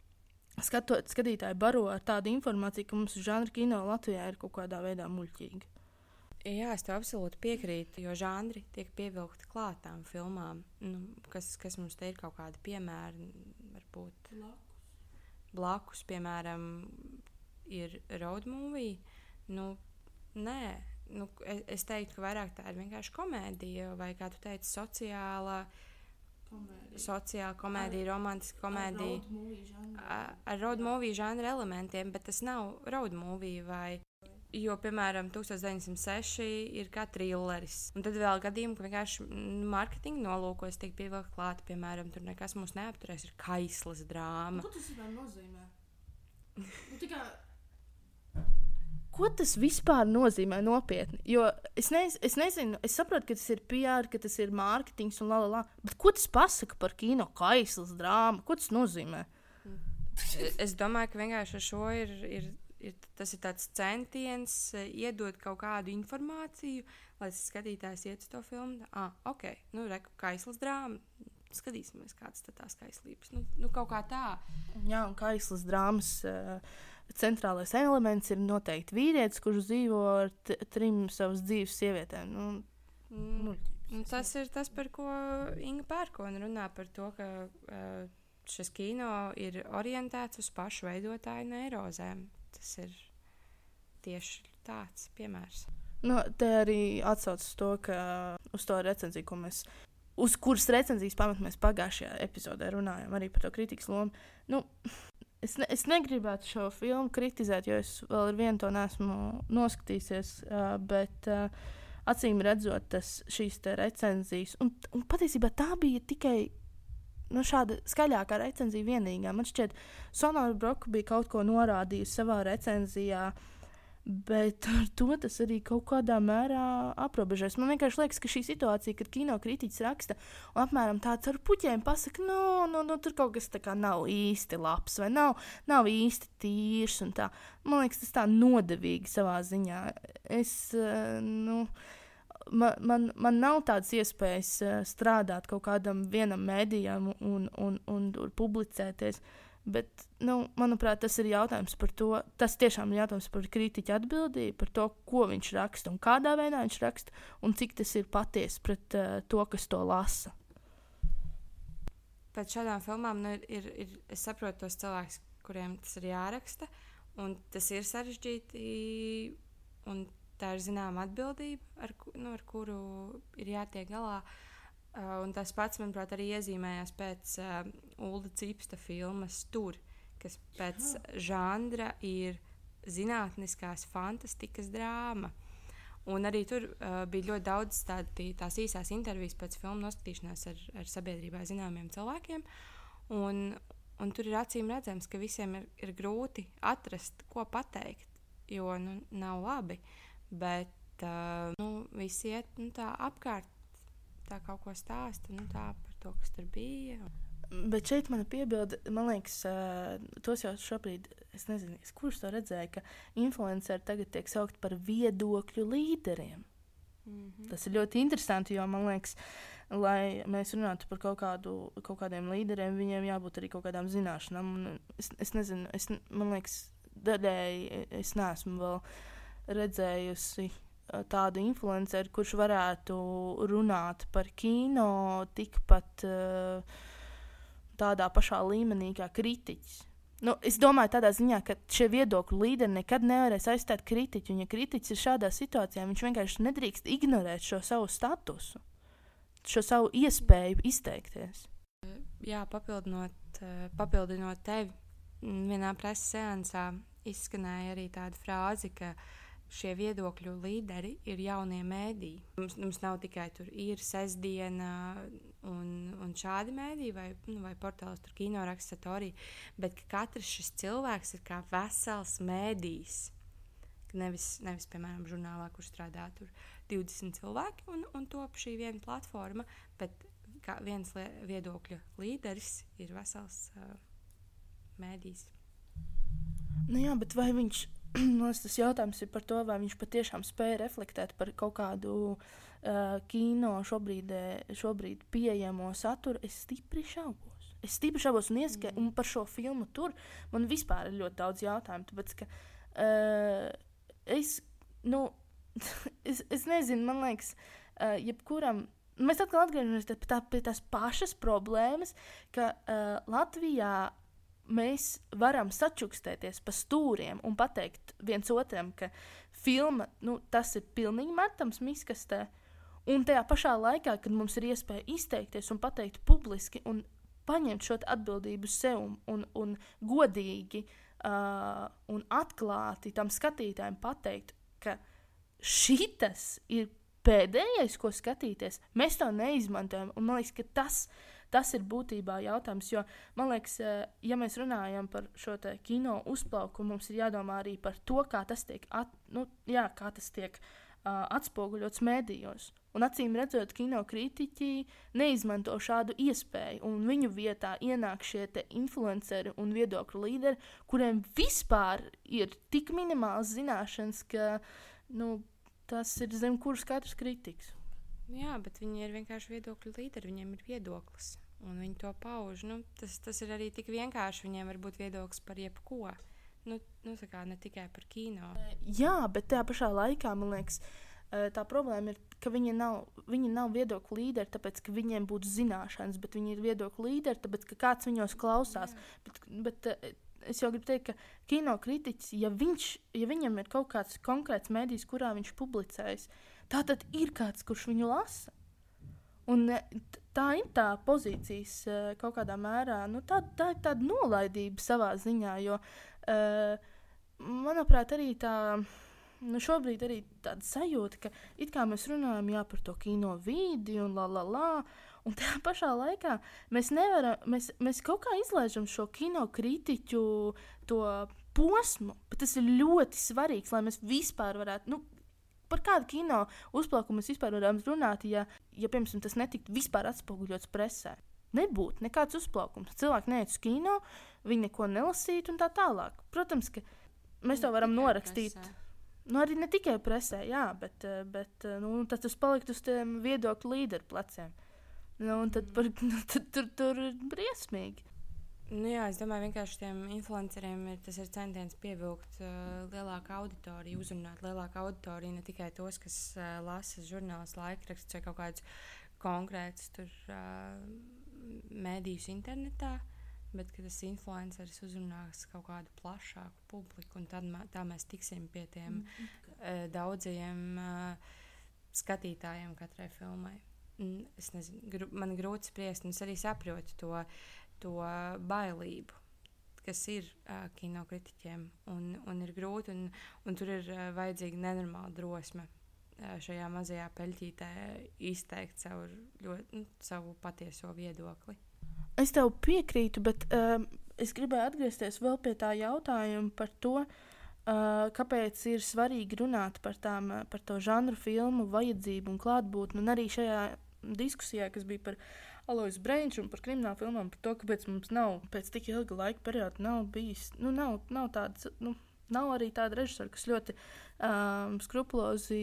skatot, skatītāji baro ar tādu informāciju, ka mums žanra kino Latvijā ir kaut kādā veidā muļķīga. Jā, es tev absolūti piekrītu, jo žanri tiek pievilkti klātām filmām, nu, kas, kas mums te ir kaut kādi piemēri, varbūt blakus, piemēram, ir road movie. Nu, nē, nu, es, es teiktu, ka vairāk tā ir vienkārši komēdija, vai kā tu teici, sociāla. Komēdija. Sociāla komēdija, ar, romantiska komēdija. Ar road movie žanra elementiem, bet tas nav road movie vai Jo, piemēram, 1906 ir kā trilleris. Un tad vēl gadījumi, ka vienkārši mārketinga nolūkos tiek pievilkt klāt, piemēram, tur nekas mūs neapturēs, ir kaislas drāma. Ko tas vispār nozīmē? [LAUGHS] nu, tikai... Ko tas vispār nozīmē nopietni? Jo es, nez, es nezinu, es saprotu, ka tas ir PR, ka tas ir mārketings un la la. Bet ko tas pasaka par kino kaislas drāmu? Ko tas nozīmē? es domāju, ka vienkārši ar šo ir, ir ir, tas ir tāds centiens eh, iedot kaut kādu informāciju, lai skatītājs iet uz to filmu. Ah, ok, nu, reku kaislas drāma. Skatīsimies, kādas ir tās kaislības. Nu, nu, kaut kā tā. Jā, un kaislas drāmas. Uh, centrālais elements ir noteikti vīrietis, kurš dzīvo ar trim savas dzīves sievietēm. Nu, mm, nu, tas ir tas, par ko Inga Pērkona runā. Par to, ka uh, šis kino ir orientēts uz pašu veidotāju neirozēm tas ir tieši tāds piemērs. Nu, te arī atsaucas to, ka uz to recenziju, ko mēs, uz kuras recenzijas pamata mēs pagājušajā epizodē runājām, arī par to kritikas lomu. Nu, es, ne, es negribētu šo filmu kritizēt, jo es vēl ar vienu to nesmu noskatījies, uh, bet uh, acīm redzot, tas šīs recenzijas, un, un patiesībā tā bija tikai nu, šāda skaļākā recenzija vienīgā. Man šķiet, Sonora Broka bija kaut ko norādījusi savā recenzijā. Bet ar to tas arī kaut kādā mērā aprobežojas. Man vienkārši liekas, ka šī situācija, kad kino kritiķis raksta un apmēram tāds ar puķiem pasakā, nu, nu, nu, tur kaut kas tāds nav īsti labs vai nav, nav īsti tīrs. Man liekas, tas tā nodevīgi savā ziņā. Es, eh, nu, uh, man, man, man nav tādas iespējas uh, strādāt kaut kādam vienam mēdījam un, un, un, un publicēties. Bet, nu, manuprāt, tas ir jautājums par to. Tas tiešām ir jautājums par kritiķa atbildību, par to, ko viņš raksta un kādā veidā viņš raksta, un cik tas ir patiesi pret uh, to, kas to lasa. Pēc šādām filmām nu, ir, ir, es saprotu tos cilvēkus, kuriem tas ir jāraksta, un tas ir sarežģīti. Un tā ir zināma atbildība, ar, nu, ar kuru ir jātiek galā. Uh, tas pats, manuprāt, arī iezīmējās pēc uh, Ulu Cipsta filmas Tur, kas pēc Jā. žanra ir zinātniskās fantastikas drāma. Un arī tur uh, bija ļoti daudz tādi, tās īsās intervijas pēc filmu noskatīšanās ar, ar sabiedrībā zināmiem cilvēkiem. Un, un tur ir acīm redzams, ka visiem ir, ir grūti atrast, ko pateikt, jo nu, nav labi. Uh, Bet uh, nu, visi iet nu, tā apkārt, tā kaut ko stāsta nu, par to, kas tur bija. Bet šeit mana piebilde, man liekas, tos jau šobrīd, es nezinu, kurš to redzēja, ka influenceri tagad tiek saukt par viedokļu līderiem. Mm -hmm. Tas ir ļoti interesanti, jo man liekas, lai mēs runātu par kaut, kādu, kaut kādiem līderiem, viņiem jābūt arī kaut kādām zināšanām. Es, es nezinu, es, man liekas, daļēji es neesmu vēl redzējusi tādu influenceru, kurš varētu runāt par kino tikpat uh, tādā pašā līmenī kā kritiķis. Nu, es domāju, tādā ziņā, ka šie viedokļu līderi nekad nevarēs aizstāt kritiķu. Un, ja kritiķis ir šādā situācijā, viņš vienkārši nedrīkst ignorēt šo savu statusu, šo savu iespēju izteikties. Jā, papildinot, papildinot tevi, vienā preses seansā izskanēja arī tāda frāze, ka uh, šie viedokļu līderi ir jaunie mēdīji. Mums, mums nav tikai tur ir sestdiena un, un šādi mēdīji vai, nu, vai portāls, tur kino raksta satorija, bet katrs šis cilvēks ir kā vesels mēdījis. Nevis, nevis, piemēram, žurnālā, kur strādā 20 cilvēki un, un top šī viena platforma, bet viens viedokļa līderis ir vesels uh, mēdījis. Nu jā, bet vai viņš [CLEARS THROAT] tas jautājums ir par to, vai viņš patiešām spēja reflektēt par kaut kādu uh, kino šobrīd, šobrīd pieejamo saturu. Es stipri šaubos. Es stipri šaubos, un, ieska, mm. un par šo filmu tur man vispār ir ļoti daudz jautājumu. Tāpēc, ka, uh, es, nu, [LAUGHS] es, es nezinu, man liekas, uh, jebkuram. Mēs atkal atgriežamies pie, tā, pie tās pašas problēmas, ka uh, Latvijā mēs varam sačukstēties pa stūriem un pateikt viens otram, ka filma nu, tas ir pilnīgi metams miskastē. Un tajā pašā laikā, kad mums ir iespēja izteikties un pateikt publiski un paņemt šo atbildību sev un, un, un godīgi uh, un atklāti tam skatītājiem pateikt, ka šis ir pēdējais, ko skatīties, mēs to neizmantojam. Un man liekas, ka tas ir Tas ir būtībā jautājums, jo man liekas, eh, ja mēs runājam par šo kino uzplaukumu, mums ir jādomā arī par to, kā tas tiek, at, nu, jā, kā tas tiek uh, atspoguļots mēdījos. Un acīm redzot, kino kritiķi neizmanto šādu iespēju, un viņu vietā ienāk šie influenceri un viedokļu līderi, kuriem vispār ir tik minimāls zināšanas, ka nu, tas ir zem kuras katrs kritiķis. Jā, bet viņi ir vienkārši viedokļu līderi, viņiem ir viedoklis un viņi to pauž. Nu, tas, tas ir arī tik vienkārši. Viņiem var būt viedoklis par jebko. Nu, nu, kā, ne tikai par kino. Jā, bet tajā pašā laikā man liekas, tā problēma ir, ka viņi nav, viņi nav viedokļu līderi, tāpēc ka viņiem būtu zināšanas, bet viņi ir viedokļu līderi, tāpēc ka kāds viņos klausās. Jā. Bet, bet, Es jau gribu teikt, ka kino kritiķis, ja, viņš, ja viņam ir kaut kāds konkrēts mēdījis, kurā viņš publicējas, tad ir kāds, kurš viņu lasa. Un tā ir tā pozīcijas eh, kaut kādā mērā, nu, tā, tā ir tāda nolaidība savā ziņā, jo, uh, manuprāt, arī tā. Nu, šobrīd arī tāda sajūta, ka it kā mēs runājam jā, par to kino vidi un la la la, un tajā [LAUGHS] pašā laikā mēs nevaram, mēs, mēs kaut kā izlaižam šo kino kritiķu to posmu, bet tas ir ļoti svarīgs, lai mēs vispār varētu, nu, par kādu kino uzplaukumu mēs vispār varam runāt, ja, ja piemēram, tas netiktu vispār atspoguļots presē. Nebūtu nekāds uzplaukums. Cilvēki neiet uz kino, viņi neko nelasītu un tā tālāk. Protams, ka mēs to varam norakstīt. Presē. Nu, arī ne tikai presē, jā, bet, eh, bet eh, nu, tas palikt uz tiem viedokļu līderu pleciem. Nu, tad, par, [LAUGHS] nu, tad tur, tur ir briesmīgi. Nu, jā, es domāju, vienkārši tiem influenceriem ir tas ir centiens pievilkt uh, lielāku auditoriju, uzrunāt lielāku auditoriju, ne tikai tos, kas uh, lasa žurnālus, laikrakstus vai kaut kādus konkrētus tur, uh, mēdījus internetā, bet tas influenceris uzrunās kaut kādu plašāku publiku, un tad tā mēs tiksim pie tiem mm. uh, daudzajiem uh, skatītājiem katrai filmai. Es nezinu, gru, man grūti spriest, un es arī saprotu to. Uh, to bailību, kas ir uh, kinokritiķiem. Un, un ir grūti, un, un tur ir uh, vajadzīga nenormāla drosme uh, šajā mazajā peļķītē izteikt savu, ļoti, nu, savu patieso viedokli. Es tev piekrītu, bet um, es gribēju atgriezties vēl pie tā jautājuma par to, uh, kāpēc ir svarīgi runāt par, tām, par to žanru filmu vajadzību un klātbūtni. Un arī šajā diskusijā, kas bija par Alois Brīsīs un par kriminālu filmām, par to, kāpēc mums nav pēc tik ilga laika perioda nav bijis, nu, nav, nav tāds, nu, nav arī tāda režisora, kas ļoti um, skrupulozi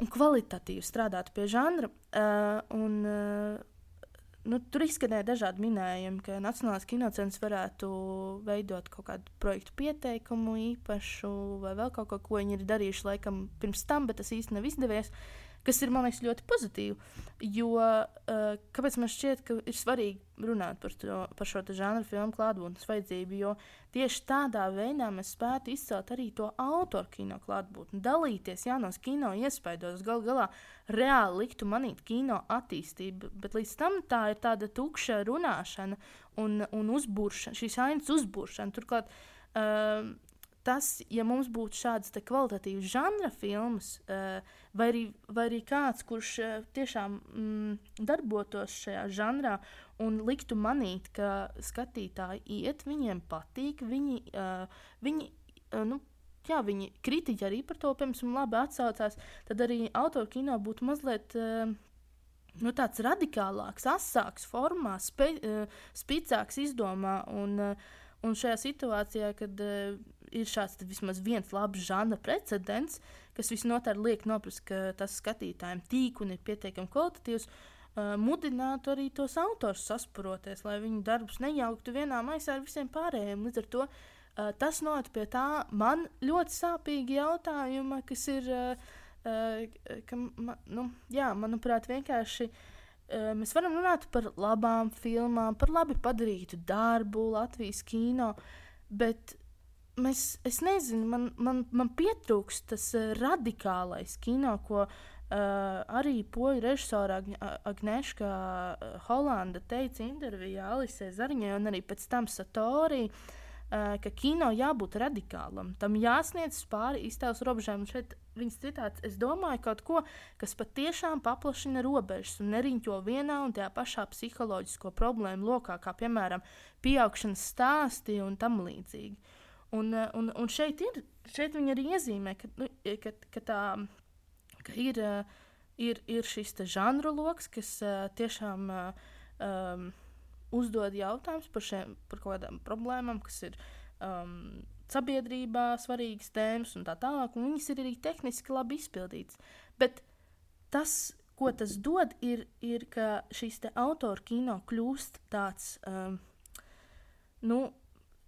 un kvalitatīvi strādātu pie žanra. Uh, un, uh, nu, tur izskanēja dažādi minējumi, ka Nacionālais kinocentrs varētu veidot kaut kādu projektu pieteikumu īpašu vai vēl kaut ko, ko viņi ir darījuši laikam pirms tam, bet tas īsti nav izdevies. Uh, kas ir, man liekas, ļoti pozitīvi. Jo uh, kāpēc man šķiet, ka ir svarīgi runāt par, to, par šo žanru filmu klātbūtnes vajadzību? Jo tieši tādā veidā mēs spētu izcelt arī to autoru kino klātbūtni, dalīties jaunos kino iespaidos, gal galā reāli liktu manīt kino attīstību. Bet līdz tam tā ir tāda tukša runāšana un, un uzbūršana, šīs ainas uzbūršana. Turklāt, uh, tas, ja mums būtu šādas kvalitatīvas žanra filmas, uh, vai, arī, vai arī kāds, kurš uh, tiešām mm, darbotos šajā žanrā un liktu manīt, ka skatītāji iet, viņiem patīk, viņi, uh, viņi nu, jā, viņi kritiķi arī par to, piemēram, labi atsaucās, tad arī autoru kino būtu mazliet. Nu, tāds radikālāks, asāks formā, spe, spēcīgāks izdomā. Un, un šajā situācijā, kad ir šāds vismaz viens labs žanra precedents, kas visnotaļ liek noprast, ka tas skatītājiem tīk un ir pietiekami kvalitatīvs. Uh, mudinātu arī tos autors sasproties, lai viņu darbus nejauktu vienā maisā ar visiem pārējiem. Līdz ar to uh, tas noved pie tā man ļoti sāpīga jautājuma, kas ir, uh, ka, ma, nu, jā, manuprāt, vienkārši mēs varam runāt par labām filmām, par labi padarītu darbu Latvijas kino, bet mēs, es nezinu, man, man, man pietrūkst tas uh, radikālais kino, ko Uh, arī poļu režisora Agnēška Holanda teica intervijā Alisē Zariņai un arī pēc tam Satorī, uh, ka kino jābūt radikālam, tam jāsniedz pāri iztēles robežām. Un šeit viņas citāts, es domāju kaut ko, kas patiešām paplašina robežas un neriņķo vienā un tajā pašā psiholoģisko problēmu lokā, kā piemēram pieaugšanas stāsti un tam līdzīgi. Un, un, un šeit ir, šeit viņi arī iezīmē, ka, nu, ka, ka tā ka ir, uh, ir, ir šis žanru lokus, kas uh, tiešām um, uzdod jautājumus par, šiem, par kaut kādām problēmām, kas ir um, sabiedrībā svarīgas tēmas un tā tālāk, un viņas ir arī tehniski labi izpildītas. Bet tas, ko tas dod, ir, ir ka šīs autora kino kļūst tāds. Um, nu,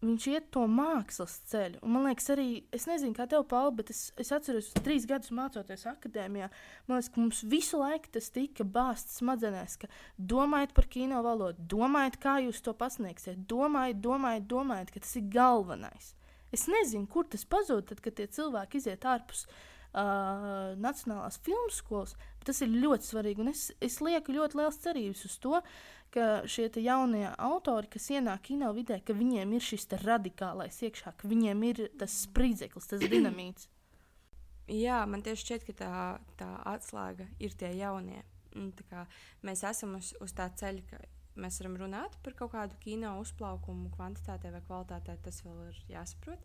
viņš iet to mākslas ceļu. Un, man liekas, arī, es nezinu, kā tev, Pauli, bet es, es atceros, ka trīs gadus mācoties akadēmijā, man liekas, ka mums visu laiku tas tika bāzts smadzenēs, ka domājiet par kino valodu, domājiet, kā jūs to pasniegsiet, domājiet, domājiet, domājiet, ka tas ir galvenais. Es nezinu, kur tas pazūd, tad, kad tie cilvēki iziet ārpus uh, Nacionālās filmu skolas, tas ir ļoti svarīgi. Es, es lieku ļoti liels cerības uz to, uh, ka šie jaunie autori, kas ienāk kino vidē, ka viņiem ir šis radikālais iekšā, ka viņiem ir tas spridzeklis, tas dinamīts. Jā, man tieši šķiet, ka tā, tā atslēga ir tie jaunie. Mēs esam uz, uz tā ceļa, ka mēs varam runāt par kaut kādu kino uzplaukumu, kvantitātē vai kvalitātē. Tas vēl ir jāsaprot.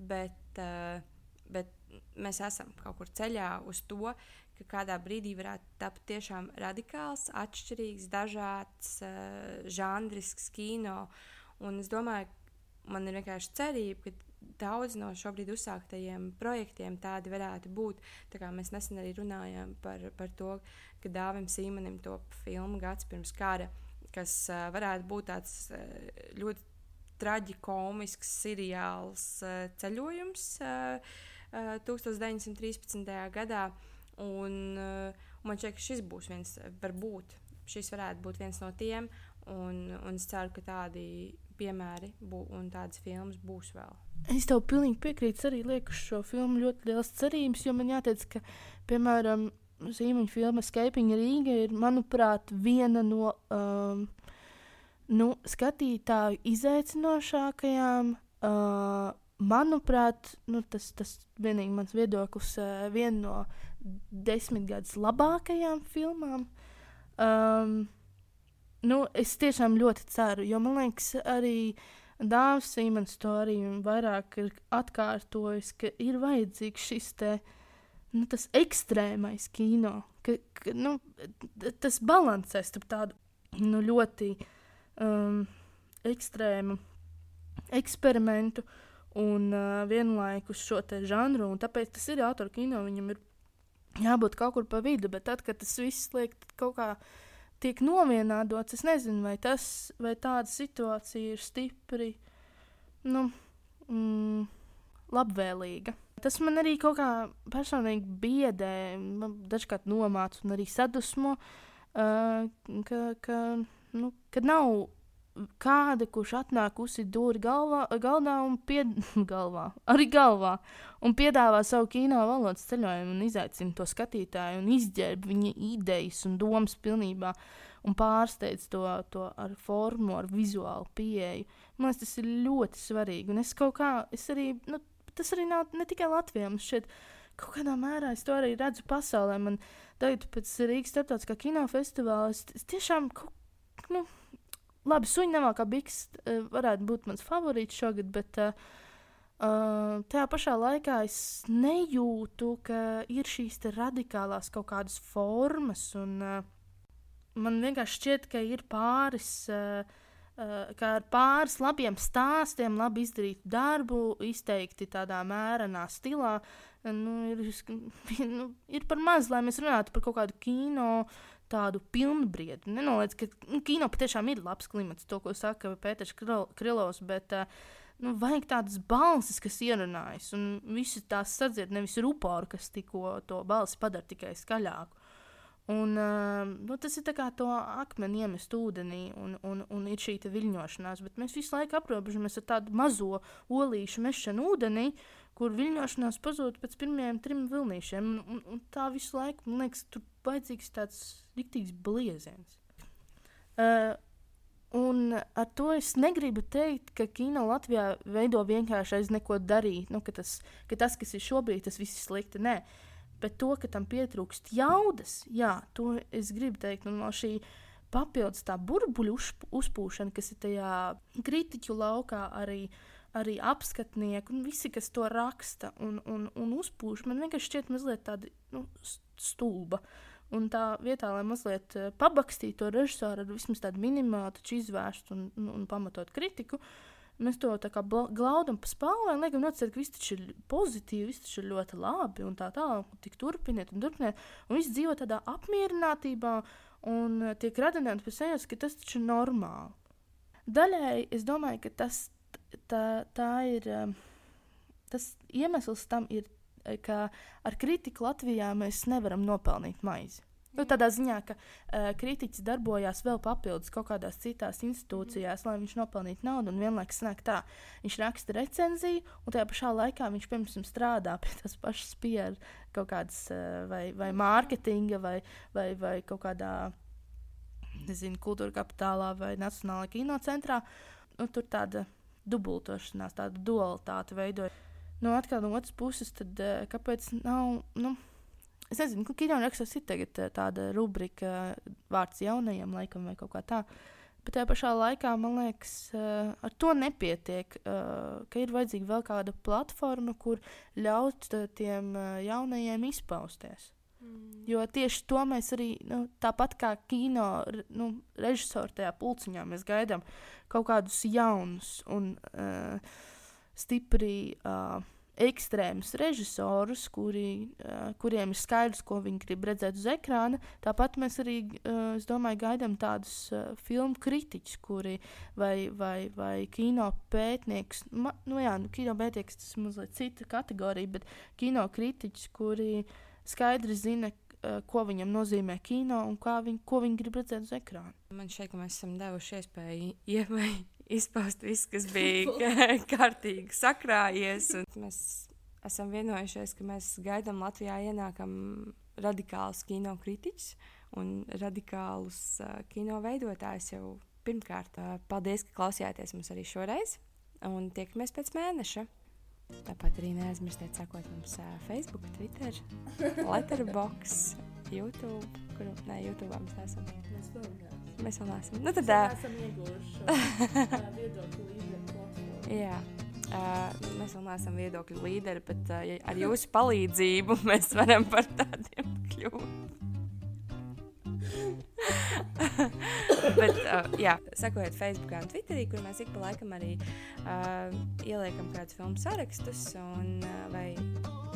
Bet, uh, bet mēs esam kaut kur ceļā uz to, ka kādā brīdī varētu tapt tiešām radikāls, atšķirīgs, dažāds, uh, žanrisks kino. Un es domāju, man ir vienkārši cerība, ka daudz no šobrīd uzsāktajiem projektiem tādi varētu būt. Tā kā mēs nesen arī runājām par, par to, ka Dāvim Sīmanim top filmu gads pirms kara, kas uh, varētu būt tāds uh, ļoti traģikomisks seriāls uh, ceļojums uh, uh, 1913. gadā. Un, uh, man šķiet, ka šis būs viens, varbūt šis varētu būt viens no tiem. Un, un es ceru, ka tādi piemēri bū, un tādas filmas būs vēl. Es tev pilnīgi piekrītu. Arī lieku šo filmu ļoti liels cerības, jo man jāteic, ka, piemēram, Zīmeņa filma Escaping Rīga ir, manuprāt, viena no um, nu, skatītāju izaicinošākajām. Uh, manuprāt, nu, tas, tas vienīgi mans viedoklis, uh, viena no desmitgades labākajām filmām. Um, nu, es tiešām ļoti ceru, jo man liekas, arī Dārzs Simons to arī vairāk ir atkārtojis, ka ir vajadzīgs šis te, nu, ekstrēmais kino, ka, ka nu, tas balansē starp tādu nu, ļoti um, ekstrēmu eksperimentu un uh, vienlaikus šo žanru. Tāpēc tas ir autora kino, viņam ir jābūt kaut kur pa vidu, bet tad, kad tas viss liek kaut kā tiek novienādots, es nezinu, vai, tas, vai tāda situācija ir stipri nu, mm, labvēlīga. Tas man arī kaut kā personīgi biedē, dažkārt nomāca un arī sadusmo, uh, ka, ka, nu, ka nav kāda, kurš atnāk uzsidūri galvā, galdā un pied... [LAUGHS] galvā, arī galvā, un piedāvā savu kino valodas ceļojumu un izaicina to skatītāju un izģērb viņa idejas un domas pilnībā un pārsteidz to, to ar formu, ar vizuālu pieeju. Man liekas, tas ir ļoti svarīgi, un es kaut kā, es arī, nu, tas arī nav ne tikai Latvijā, man šķiet, kaut kādā mērā es to arī redzu pasaulē. Man tagad pēc Rīgas starptautiskā kinofestivāla es, es tiešām nu, labi, suņa nav kā biks, uh, varētu būt mans favorīts šogad, bet uh, uh, tajā pašā laikā es nejūtu, ka ir šīs radikālās kaut kādas formas. Un, uh, man vienkārši šķiet, ka ir pāris Uh, kā ar pāris labiem stāstiem, labi izdarītu darbu, izteikti tādā mērenā stilā, nu, ir, [LAUGHS] nu, ir par maz, lai mēs runātu par kaut kādu kino tādu pilnbriedu. Nenoliedz, ka nu, kino patiešām ir labs klimats, to, ko saka Pēters Krilovs, bet uh, nu, vajag tādas balsis, kas ierunājas, un visi tās sadzird, nevis ruporu, kas tikko to balsi padara tikai skaļāku. Un, uh, nu, tas ir kā to akmeni iemest ūdenī, un, un, un ir šī viļņošanās. Bet mēs visu laiku aprobežamies ar tādu mazo olīšu mešanu ūdenī, kur viļņošanās pazūd pēc pirmajiem trim vilnīšiem. Un, un, un tā visu laiku, man liekas, tur vajadzīgs tāds riktīgs blieziens. Uh, Un ar to es negribu teikt, ka kino Latvijā veido vienkārši aiz neko darīt. Nu, ka, tas, ka tas, kas ir šobrīd, tas viss ir slikti. Nē, Bet to, ka tam pietrūkst jaudas, jā, to es gribu teikt. Un no šī papildus tā burbuļu uzpūšana, kas ir tajā kritiķu laukā, arī, arī apskatnieki un visi, kas to raksta un, un, un uzpūš, man vienkārši šķiet mazliet tāda nu, stulba. Un tā vietā, lai mazliet eh, pabakstītu to režisoru ar vismaz tādu minimālu, izvērstu un, un, un pamatot kritiku, Mēs to tā kā glaudam pa spālēm, liekam, nocēt, ka viss taču ir pozitīvi, viss taču ir ļoti labi un tā tālāk. Tik turpiniet un turpiniet. Un viss dzīvo tādā apmierinātībā un eh, tiek radināts pēc sejas, ka tas taču ir normāli. Daļēji es domāju, ka tas tā, tā ir. Eh, tas iemesls tam ir, eh, ka ar kritiku Latvijā mēs nevaram nopelnīt maizi. Nu, tādā ziņā, ka uh, kritiķis darbojās vēl papildus kaut kādās citās institūcijās, lai viņš nopelnītu naudu. Un vienlaikus sanāk tā, viņš raksta recenziju, un tajā pašā laikā viņš pirms tam strādā pie tās pašas PR kaut kādas uh, vai, vai mārketinga vai, vai, vai kaut kādā, nezinu, kultūra kapitālā vai Nacionālajā kinocentrā. Nu, tur tāda dubultošanās, tāda dualitāte veidojas. Nu, atkal no otras puses, tad uh, kāpēc nav? Nu, Es nezinu, ka kino rakstos ir tagad eh, tāda rubrika, vārds jaunajiem laikam vai kaut kā tā. Bet tajā pašā laikā man liekas, ar to nepietiek, ka ir vajadzīga vēl kāda platforma, kur ļaut tiem jaunajiem izpausties. Mm. Jo tieši to mēs arī, nu, tāpat kā kino nu, režisori tajā pulciņā, mēs gaidām kaut kādus jaunus un uh, stipri. Uh, ekstrēmus režisorus, kuri, uh, kuriem ir skaidrs, ko viņi grib redzēt uz ekrāna. Tāpat mēs arī, uh, es domāju, gaidām tādus uh, filmu kritiķus, kuri vai, vai, vai kino pētnieks, ma, nu jā, nu, kino pētnieks tas ir mazliet cita kategorija, bet kino kritiķus, kuri skaidri zina, uh, ko viņam nozīmē kino un viņ, ko viņi grib redzēt uz ekrāna. Man ka mēs esam devuši iespēju ievai izpaust visu, kas bija [LAUGHS] kārtīgi sakrājies. Mēs esam vienojušies, ka mēs gaidām Latvijā ienākam radikālus kino kritiķus un radikālus uh, kino veidotājus jau pirmkārt. Uh, paldies, ka klausījāties mums arī šoreiz, un tiekamies pēc mēneša. Tāpat arī neaizmirstiet sekot mums uh, Facebook, Twitter, [LAUGHS] Letterboxd, YouTube, kuru ne YouTube mēs neesam. Mēs vēl neesam. Mēs vēl neesam. Nu, tad, mēs esam ieguvuši [LAUGHS] viedokļu līderi. Jā. Uh, mēs vēl neesam viedokļu līderi, bet uh, ar jūsu palīdzību mēs varam par tādiem kļūt. [LAUGHS] Bet, uh, jā, sekojiet Facebook un Twitterī, kur mēs ik pa laikam arī uh, ieliekam kādus filmu sarakstus un, uh, vai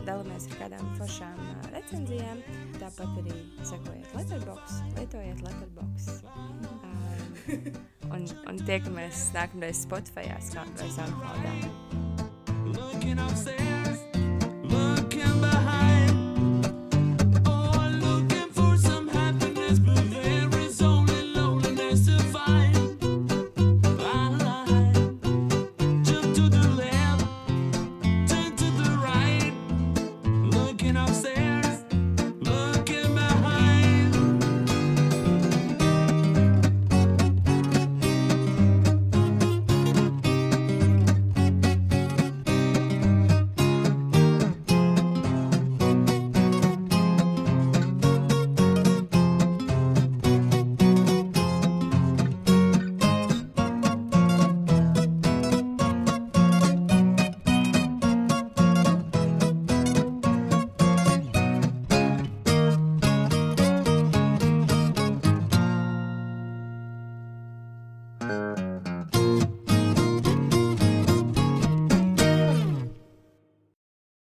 dalāmies ar kādām foršām uh, recenzijām. Tāpat arī sekojiet Letterbox, lietojiet Letterbox. Um, un, un tiekamies nākamreiz Spotify vai SoundCloudā. Looking upstairs,